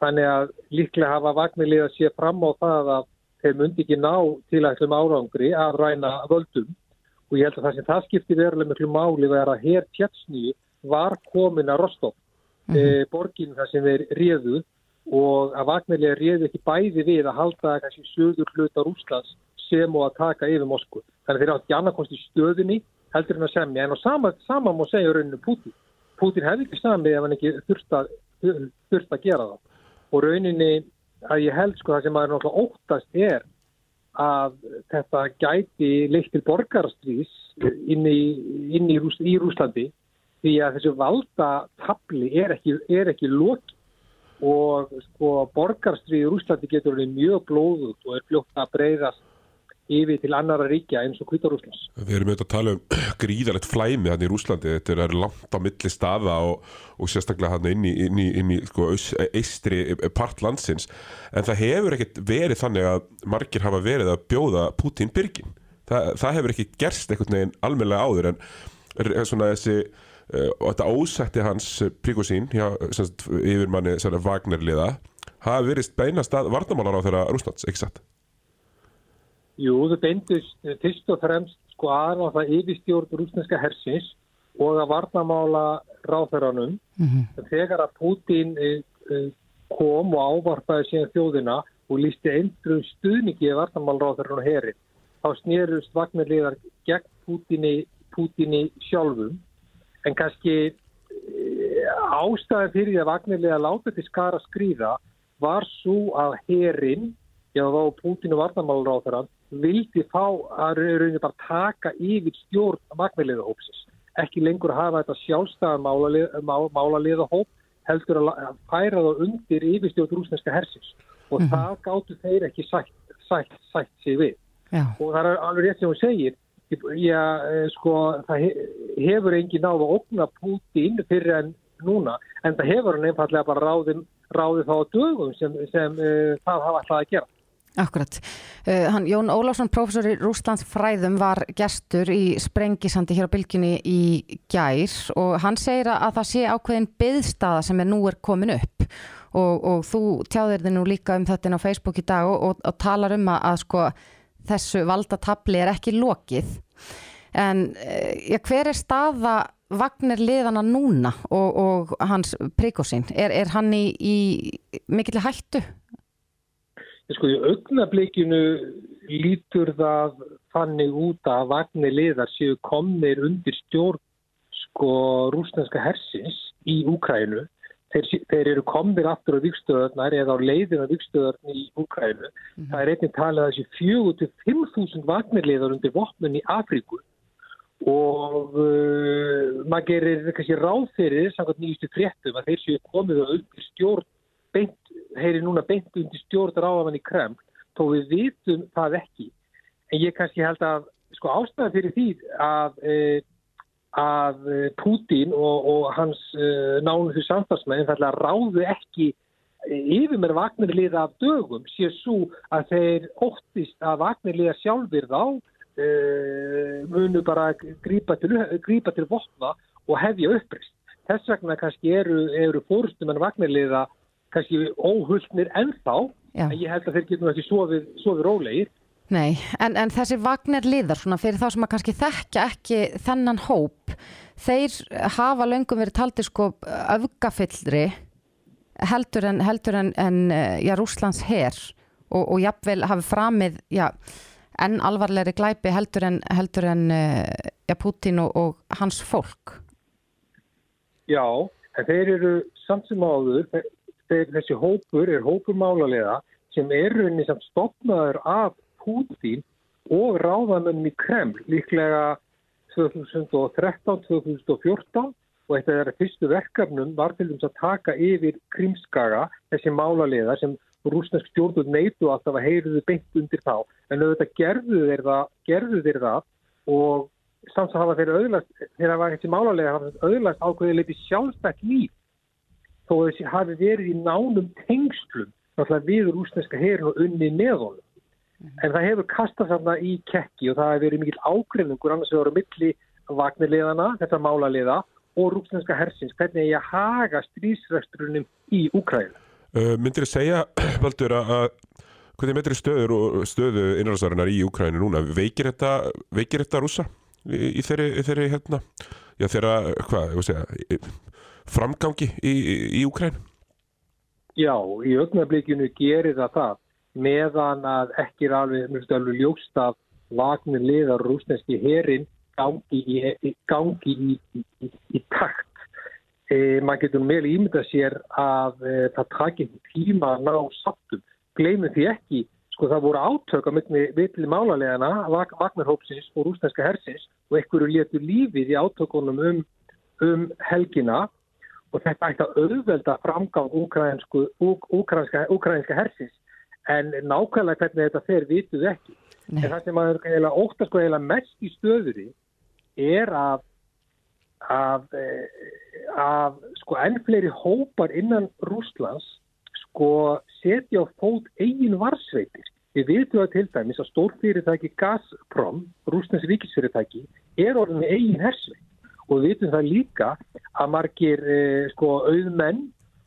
Þannig að líklega hafa Vagnarlið að sé fram á það að þeir myndi ekki ná tilætlum árangri að ræna völdum og ég held að það sem það skipti verulega miklu máli var að hér tjetsnýju var komin að Rostov, mm -hmm. e, borgin þar sem þeir réðu og að Vagnarlið réðu ekki bæði við að halda kannski söður hluta Rúslands sem og að taka yfir Moskvu. Þannig þeir átt ekki annarkost í stöðunni heldur en að semja en á sama, sama má segja rauninu Putin. Putin hefði ekki samið ef hann ekki þurft að, þurft að gera það og rauninni að ég held sko það sem maður náttúrulega óttast er að þetta gæti leitt til borgarstrís inn í, inn í, Rús, í Rúslandi því að þessu valda tabli er ekki, er ekki lóki og sko borgarstrís í Rúslandi getur verið mjög blóðut og er fljótt að breyðast yfir til annara ríkja eins og Kvítarúslands. Við erum auðvitað að tala um gríðalegt flæmi hann í Rúslandi, þetta er langt á milli staða og, og sérstaklega hann inn í, inn í, inn í sko, eistri part landsins, en það hefur ekkert verið þannig að margir hafa verið að bjóða Putin byrgin. Þa, það hefur ekki gerst einhvern veginn almenlega áður en svona þessi uh, og þetta ósætti hans príkosín yfir manni Wagner-liða hafa verið beinast að varnamálar á þeirra Rúslands, ekki satt? Jú, það beindist fyrst og fremst sko aðra það yfirstjórn rúsneska hersins og að varnamála ráþæranum. Mm -hmm. Þegar að Putin kom og ávarpaði síðan þjóðina og lísti eindrum stuðningi í vartamálráðurinn og herin. Þá snerust vagnarliðar gegn Pútini, Pútini sjálfum en kannski ástæðan fyrir því að vagnarliðar láta til skara skrýða var svo að herin, já þá Pútin og vartamálráðurinn, vildi fá að rauninni bara taka yfir stjórn vagnarliðahópsins. Ekki lengur hafa þetta sjálfstæðan málaliðahóp heldur að færa það undir yfirstjórn rúsneska hersins og mm -hmm. það gáttu þeir ekki sætt, sætt, sætt sig við. Já. Og það er alveg rétt sem hún segir, já, sko, það hefur engin náðu að okna Putin fyrir en núna, en það hefur hann einfallega bara ráðið ráði þá dögum sem, sem uh, það hafa alltaf að gera. Akkurat. Uh, hann, Jón Ólásson, professor í Rúslands fræðum, var gestur í Sprengisandi hér á bylginni í gær og hann segir að það sé ákveðin byðstaða sem er nú er komin upp og, og þú tjáðir þið nú líka um þetta á Facebook í dag og, og, og talar um að, að sko, þessu valdatabli er ekki lokið. En uh, hver er staða Vagnir liðana núna og hans príkosinn? Er, er hann í, í mikill hættu? Sko í augnablikinu lítur það fannig út að vagnir liðar séu komnir undir stjórn sko rúsneska hersins í Úkrænu. Þeir, þeir eru komnir aftur á vikstöðarnar eða á leiðin á vikstöðarnar í Úkrænu. Mm -hmm. Það er einnig talið að þessi 4-5.000 vagnir liðar undir vopnun í Afríku og uh, maður gerir kannski ráð fyrir samkvæmt nýjustu fréttum að þeir séu komið undir stjórn beint heyri núna beint undir stjórn ráðamann í Kreml, þó við vitum það ekki. En ég kannski held að sko ástæðan fyrir því að, e, að Putin og, og hans e, nánuðu samstagsmenn þarna ráðu ekki yfir mér vagnirliða af dögum sé svo að þeir óttist að vagnirliða sjálfur þá e, munu bara grípa til, grípa til vopna og hefja upprist. Þess vegna kannski eru, eru fórustum en vagnirliða kannski óhullnir ennþá Já. en ég held að þeir getum ekki sofið, sofið rólegir. Nei, en, en þessi vagnir liðar svona fyrir þá sem að kannski þekkja ekki þennan hóp, þeir hafa löngum verið taldið sko öfgafyllri heldur en, heldur en, en já, Rúslands herr og, og jafnvel hafi framið já, enn alvarlegri glæpi heldur en, heldur en já, Putin og, og hans fólk. Já, en þeir eru samt sem áður, þeir, þessi hópur er hópur málarlega sem er rauninni sem stopnaður af Putin og ráðamönnum í Kreml líklega 2013-2014 og eitt af þeirra fyrstu verkefnum var til dæmis að taka yfir Krimskaga, þessi málarlega sem rúsnesk stjórnur neitu að heyruðu beint undir þá. En auðvitað gerðu þeir það, gerðu þeir það og samt að hafa þeir auðlast, þeirra var þessi málarlega auðlast ákveðið leiti sjálfstætt líf þó að þessi hafi verið í nánum tengslum við rúsneska herin og unni með honum. Mm. En það hefur kastað þarna í kekki og það hefur verið mikill ágreifningur annars vegar á milli vagnirleðana, þetta málaliða og rúsneska hersins, hvernig ég haga strísrestrunum í Úkræðinu. Uh, myndir þið segja, Valdur, að hvernig myndir þið stöður og stöðu innræðsvarinnar í Úkræðinu núna? Veikir þetta, veikir þetta rúsa í, í þeirri, þeirri hérna, já þeirra, hvað, ég voru að segja, framgangi í, í, í Úkræn? Já, í augnablikinu gerir það það meðan að ekki er alveg, alveg ljóst að vagnir liðar rúsneski herin gangi í, gangi í takt. E, maður getur meðal ímynda sér að e, það takir tíma að ná sattum. Gleimum því ekki, sko það voru átök á milli málarlegana, vagnarhópsins og rúsneska hersins og einhverju letur lífið í átökunum um, um helgina og þetta ætti að auðvelda framgang úkrænska hersins en nákvæmlega hvernig þetta fer vituð ekki. Nei. En það sem að óttast sko heila mest í stöðuri er að að, að sko enn fleiri hópar innan Rúslands sko setja á fót eigin varsveitir. Við vitum að til dæmis að stórfyrirtæki Gazprom, Rúslands ríkisfyrirtæki, er orðinni eigin hersveit og við vitum það líka að margir eh, sko auðmenn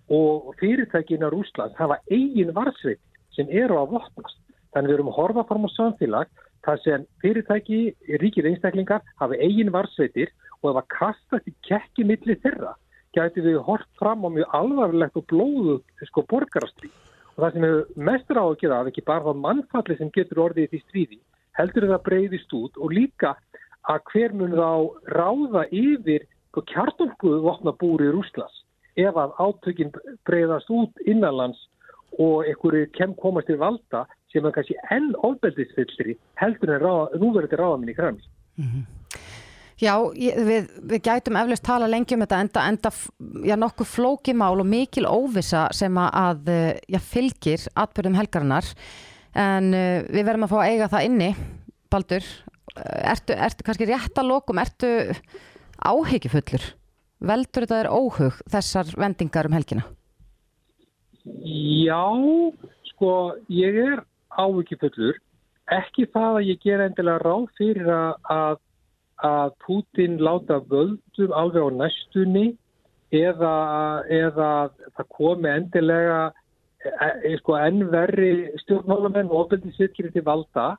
og fyrirtækina Rúsland hafa eigin varsveit sem eru að vopnast. Þannig við erum að horfa fram á samfélag þar sem fyrirtæki, ríkir einstaklingar hafa eigin varsveitir og ef að kasta til kekki milli þeirra gæti við hort fram á mjög alvarlegt og blóðu sko borgarastríð og það sem hefur mestur á að gera af ekki bara þá mannfalli sem getur orðið í því stríði heldur það breyðist út og líka að hver mun þá ráða yfir kjartolku vopnabúri Rúslas ef að átökinn breyðast út innanlands og einhverju kem komast til valda sem er kannski enn ofbeldisfyllri heldur en ráða, núverði ráðaminn í krams. Mm -hmm. Já, ég, við, við gætum eflust tala lengi um þetta enda, enda já, nokkuð flókimál og mikil óvisa sem að já, fylgir atbyrðum helgarinnar en uh, við verðum að fá að eiga það inni Baldur, ertu, ertu kannski rétt að lokum, ertu áhyggjufullur? Veldur þetta er óhug þessar vendingar um helgina? Já, sko, ég er áhyggjufullur. Ekki það að ég ger endilega ráð fyrir að, að Putin láta völdum alveg á næstunni eða, eða það komi endilega e, e, sko, ennverri stjórnmálamenn og ofbeldisvitkiri til valda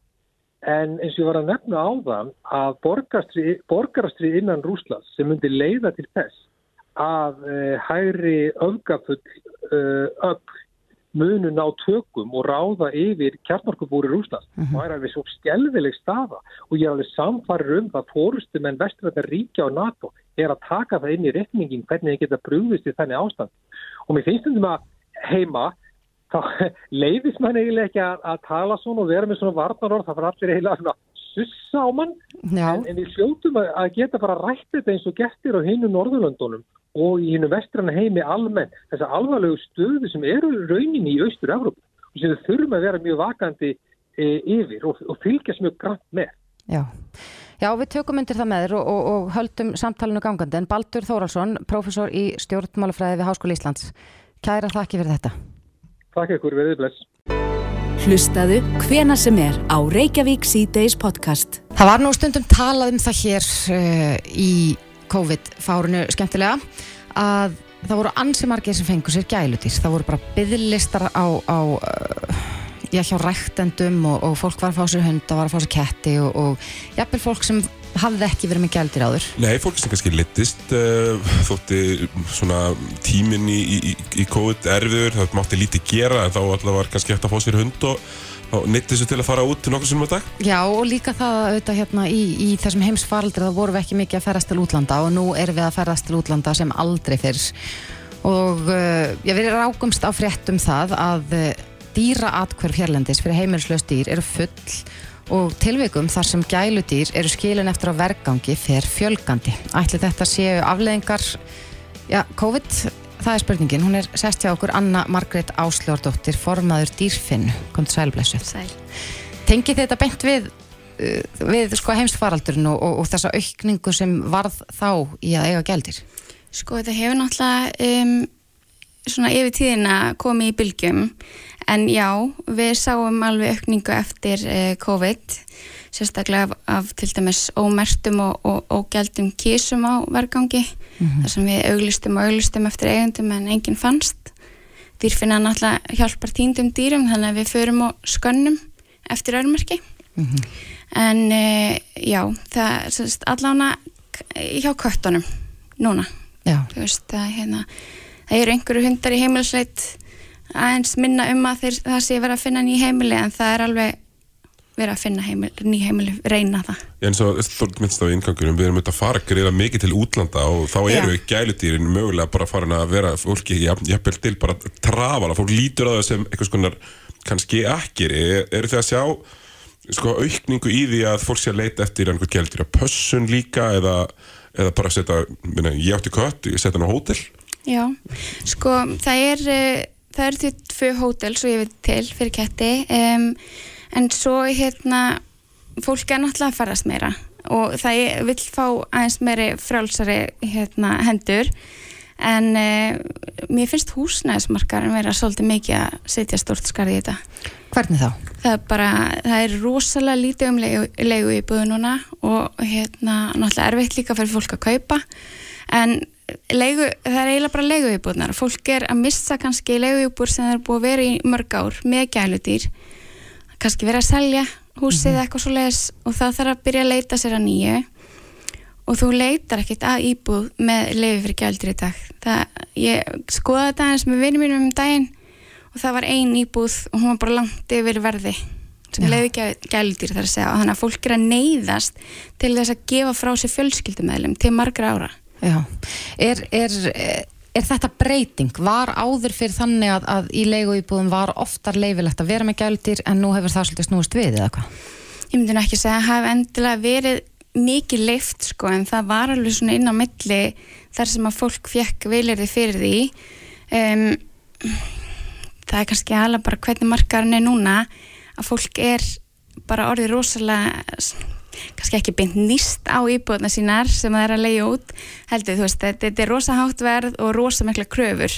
en eins og ég var að nefna á þann að borgarastri innan Rúslands sem myndi leiða til þess að uh, hægri öfgafull uh, öll munun á tökum og ráða yfir kjartmarkubúri Rúslands mm -hmm. það er alveg svo skjálfileg staða og ég er alveg samfarið um það fórustum en vesturvættar ríkja á NATO er að taka það inn í reikningin hvernig það geta brúðist í þenni ástand og mér finnst þetta að heima þá leiðis mann eiginlega ekki að, að tala svona og vera með svona varnarorð það fyrir allir eiginlega svona sussa á mann en, en við hljóttum að, að geta bara rætt þetta eins og gestir á hinu Norðurlöndunum og í hinu vestrana heimi almenn þess að alvarlegu stöðu sem eru raunin í Austur-Európa og sem þau þurfum að vera mjög vakandi e, yfir og, og fylgjast mjög grann með. Já. Já, við tökum undir það með þér og, og, og höldum samtalenu gangandi en Baldur Þóraldsson, professor í stjórnmálafræði við Háskóli Íslands. Kæra þakki fyrir þetta. Takk ykkur, verðið bless. Hlustaðu hvena sem er á Reykjavík C-Days podcast. Það var nú stundum talað um það hér uh, í COVID-fárunu skemmtilega að það voru ansi margir sem fengur sér gælutís. Það voru bara bygglistar á, á uh, já, hjá ræktendum og, og fólk var að fá sér hund og var að fá sér ketti og, og jafnvel fólk sem hafði ekki verið með gældir áður. Nei, fólk sem kannski litist uh, þótti svona tíminn í, í, í COVID erfiður, það mátti lítið gera en þá alltaf var kannski hægt að fá sér hund og neytti þessu til að fara út til nokkur sem á dag? Já og líka það auðvitað hérna í, í þessum heimsfaraldri þá vorum við ekki mikið að ferast til útlanda og nú erum við að ferast til útlanda sem aldrei fyrr og uh, já, við erum águmst á fréttum það að uh, dýra atkverf hérlendis fyrir heimilslaust dýr eru full og tilveikum þar sem gæludýr eru skilin eftir á vergangi fer fjölgandi. Ætli þetta séu afleðingar já, COVID það er spurningin, hún er sest hjá okkur Anna Margrét Ásljórdóttir formaður dýrfinn, kom til sælblessu Sæl. Tengið þetta beint við uh, við sko heimstfaraldurinn og, og, og þessa aukningu sem varð þá í að eiga gældir? Sko þetta hefur náttúrulega um, svona yfir tíðina komið í bylgjum en já, við sáum alveg aukningu eftir uh, COVID sérstaklega af, af til dæmis ómertum og, og, gældum kísum á vergangi mm -hmm. þar sem við auglistum og auglistum eftir eigundum en enginn fannst. Dýrfinna náttúrulega hjálpar tíndum dýrum þannig að við förum og skönnum eftir örmerki. Mm -hmm. en e, já það er allána hjá köttunum núna. Veist, það, hérna, það eru einhverju hundar í heimilsleit aðeins minna um að þeir, það sé verið að finna nýja heimili en það er alveg vera að finna heimil, ný heimili, reyna það. En svo þorð minnst á ingangurum, við erum auðvitað að fara greiða mikið til útlanda og þá eru gælutýrin mögulega bara farin að vera fólki jafnvel til bara trafala, fólk lítur á það sem eitthvað skonar kannski ekkir, eru þið að sjá sko aukningu í því að fólk sé að leita eftir einhver gælutýra pössun líka eða, eða bara setja, ég átti kött, ég setja hann á hótel? Já, sko það er, eh, það er því tvö hótel svo ég veit til fyrir ketti, um, en svo hérna fólk er náttúrulega að farast meira og það vil fá aðeins meiri frálsari hérna, hendur. En uh, mér finnst húsnæðismarkar vera svolítið mikið að setja stort skarði í þetta. Hvernig þá? Það er bara, það er rosalega lítið um leigu, leigu í búðununa og hérna náttúrulega erfitt líka fyrir fólk að kaupa. En leigu, það er eiginlega bara leigu í búðunar fólk er að missa kannski leigu í búður sem það er búið að vera í mörg ár með gælutýr kannski verið að selja húsið mm -hmm. eitthvað svo leiðis og þá þarf að byrja að leita sér að nýju. Og þú leitar ekkert að íbúð með leiði fyrir gældur í dag. Það, ég skoða þetta eins með vinið mínum um daginn og það var ein íbúð og hún var bara langt yfir verði sem Já. leiði gæludýr þar að segja. Og þannig að fólk er að neyðast til þess að gefa frá sér fjölskyldumæðlum til margra ára Já, er, er, er þetta breyting? Var áður fyrir þannig að, að í leiguíbúðum var oftar leifilegt að vera með gældir en nú hefur það svolítið snúist við eða hvað? ég myndi ekki segja að hafa endilega verið mikið leift sko en það var alveg svona inn á milli þar sem að fólk fekk viljarði fyrir því um, það er kannski alveg bara hvernig markaðurinn er núna að fólk er bara orðið rosalega kannski ekki beint nýst á íbúðna sínar sem það er að leiða út heldur þú veist, þetta, þetta er rosa hátt verð og rosa mikla kröfur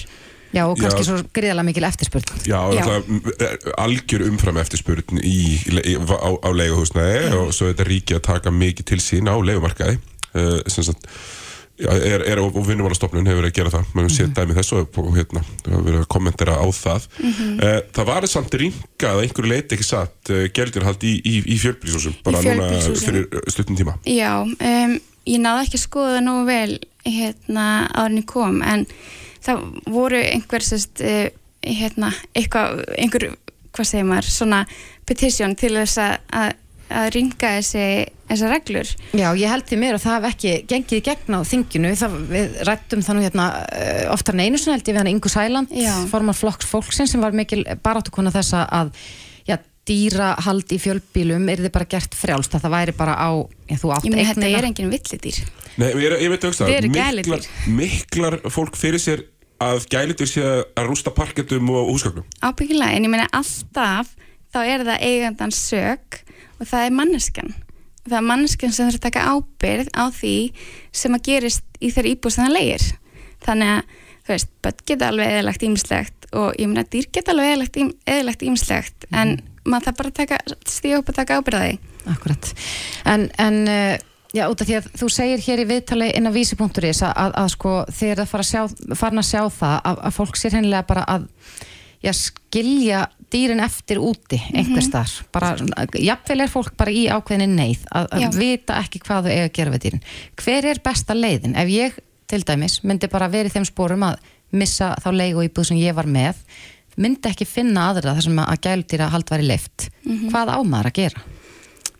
Já, og kannski Já. svo gríðalega mikil eftirspurn. Já, Já. Það, algjör umfram eftirspurn í, í, á, á leiguhúsnæði og svo er þetta ríki að taka mikið til sín á leigumarkaði uh, sem sagt er, er, og vinnumálastofnun hefur verið að gera það maður mm -hmm. dæmi þessu og, og hérna hefur verið að kommentera á það uh, það var samt ringað að einhverju leiti ekki satt uh, gældirhald í, í, í fjölbrísúsum bara núna fjölbýlishúsum. fyrir stuttum tíma Já, um, ég náði ekki að skoða það nógu vel hérna árin ég kom en það voru einhver sérst, hérna, einhver, hvað segir maður, svona petition til þess að, að, ringa þessi, þessar reglur. Já, ég held því mér að það hef ekki gengið gegn á þinginu, það, við rættum það nú hérna uh, oftar en einu sinni held ég við hann Ingu Sæland, formar flokks fólksins sem var mikil baráttukona þessa að já, dýrahald í fjölbílum er þið bara gert frjálst, að það væri bara á, já, þú átt Ég meni, þetta eignina. er engin villidýr. Nei, ég, ég veit auðvitað Þið eru miklar, miklar fólk fyrir sér að gælitur sé að rústa parketum og húsgögnum Ábyggilega, en ég meina alltaf þá er það eigandans sök og það er manneskan. Það er manneskan sem þarf að taka ábyrð á því sem að gerist í þeirra íbúð sem það leigir. Þannig að, þú veist, börn geta alveg eðalagt ímislegt og ég meina dýr geta alveg eðalagt, eðalagt ímislegt en maður þarf bara að taka, stíða upp að taka ábyrð á því. Akkurat. En, en uh, já, út af því að þú segir hér í viðtali inn á vísi.is að, að, að sko er að fara að sjá, að sjá það að, að fólk sér hennilega bara að já, skilja dýrin eftir úti einhvers Mhm. þar. Bara, jafnvel er fólk bara í ákveðinni neyð að, að vita ekki hvað þau eiga að gera við dýrin. Hver er besta leiðin? Ef ég til dæmis myndi bara verið þeim sporum að missa þá leigu íbúð sem ég var með myndi ekki finna aðra þar sem að gæludýra hald væri leift. Mhm. Hvað á maður að gera?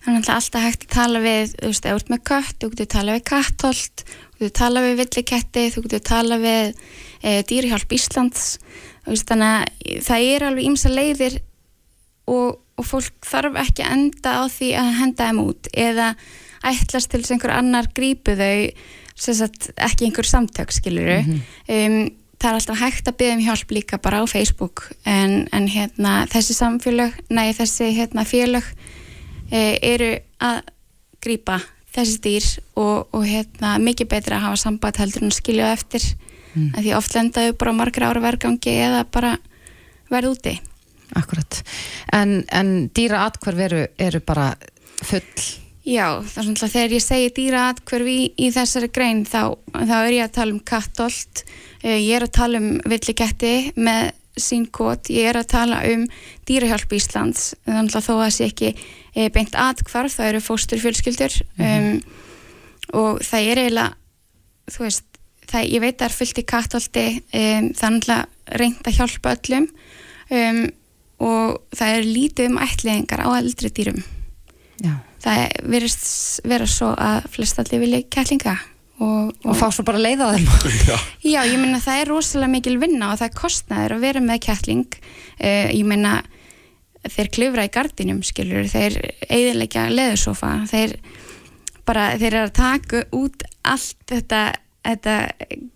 Það er náttúrulega alltaf hægt að tala við, þú veist, þú ert með kött, þú getur tala við kattholt, þú getur tala við villiketti, þú getur tala við e, dýrihjálp Íslands, veist, þannig að það er alveg ímsa leiðir og, og fólk þarf ekki að enda á því að henda þeim út eða ætlast til þess að einhver annar grípu þau, sem sagt, ekki einhver samtök, skiluru. um, það er alltaf hægt að byggja um hjálp líka bara á Facebook en, en hérna, þessi samfélög, nei, þessi hérna, félög e, eru að grípa þessi dýr og, og hérna, mikið betra að hafa samband heldur en skilja eftir mm. því oft lendaðu bara margra ára vergangi eða bara verð úti Akkurat. En, en dýra atkvarf eru, eru bara full. Já, það er svona þegar ég segi dýra atkverfi í, í þessari grein þá, þá er ég að tala um kattolt uh, ég er að tala um villiketti með sín kót, ég er að tala um dýrahjálp Íslands þannig að þó að það sé ekki e, beint atkvarf það eru fóstur fjölskyldur um, og það er eiginlega þú veist, það, ég veit að það er fullt í kattolti um, það er náttúrulega reynd að hjálpa öllum um, og það er lítið um ætliðingar á eldri dýrum Já. það verðist vera svo að flest allir vilja kettlinga og, Og fá svo bara leiða þeim. Já, ég meina það er rosalega mikil vinna og það er kostnaður að vera með kettling uh, ég meina þeir klifra í gardinum skilur þeir eigðilegja leðursofa þeir bara, þeir eru að taka út allt þetta þetta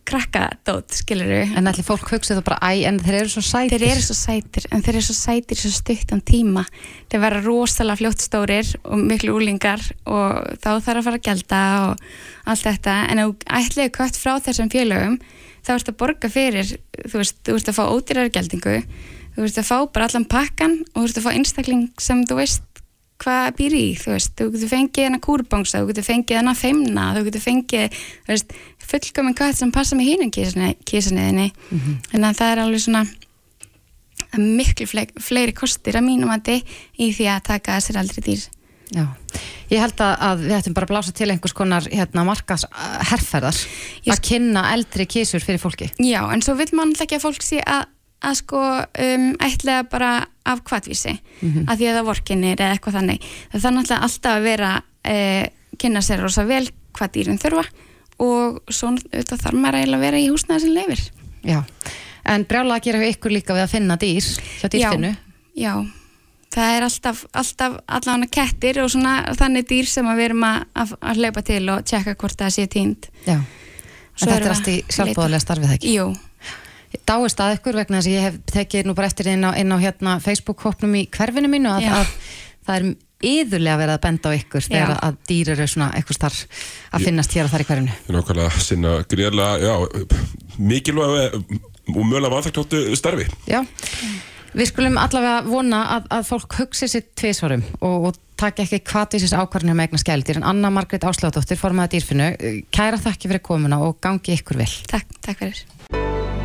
krakkadót, skilur En allir fólk hugsa það bara, æ, en þeir eru svo sætir. þeir eru svo sætir en þeir eru svo sætir svo stuttan tíma. Þeir vera rosalega fljótt stórir og miklu úlingar og þá þarf að fara að gelda og allt þetta. En ef þú ætliði kött frá þessum félögum þá ert að borga fyrir þú veist, þú ert að fá ódýrar geldingu þú ert að fá bara allan pakkan og þú ert að fá einstakling sem þú veist hvað býr í, þú veist, þú getur fengið hana kúrbangsa, þú getur fengið hana feimna þú getur fengið, þú veist fullkomin kött sem passa með hínum kísaniðinni, mm -hmm. en það er alveg svona er miklu fleiri, fleiri kostir að mínum andi í því að taka þessir aldrei dýr Já, ég held að, að við ættum bara að blása til einhvers konar hérna, markas herrferðar Ég að kynna eldri kísur fyrir fólki. Já, en svo vil mann ekki að fólk sé að að sko um, ætla bara af kvartvísi Mhm. að því að það vorkinir eða eitthvað þannig. Það þarf náttúrulega alltaf að vera uh, kynna sér rosa vel hvað dýrin þurfa og svo auðvitað þarf maður eiginlega að vera í húsnaði sem leifir Já, en brjála að gera við ykkur líka við að finna dýr hjá dýrfinu. Já, það er alltaf, alltaf allavega kettir og svona þannig dýr sem við erum að, að, að hlaupa til og tjekka hvort það sé tínd Já, en þetta er við allt í sjálfbóðarlega starfið ekki? Jú, Dáist að ykkur vegna þess að ég hef tekið nú bara eftir inn á, inn á hérna Facebook-hópnum í hverfinu mínu að, Já. að það er yðurlega verið að benda á ykkur þegar Já. að dýr eru svona eitthvað starf að finnast hér og þar í hverfinu Það er nákvæmlega sinna gríðarlega, já, mikilvæg og mögulega vanþakkláttu starfi. Já, við skulum allavega vona að, að fólk hugsi sér tvisvarum og, og taka ekki kvatvísis ákvarðinu með eigna skældir en Anna Margrét Ásláttóttir formaði dýrfinu, kæra þakki fyrir komuna og gangi ykkur vel. takk, takk fyrir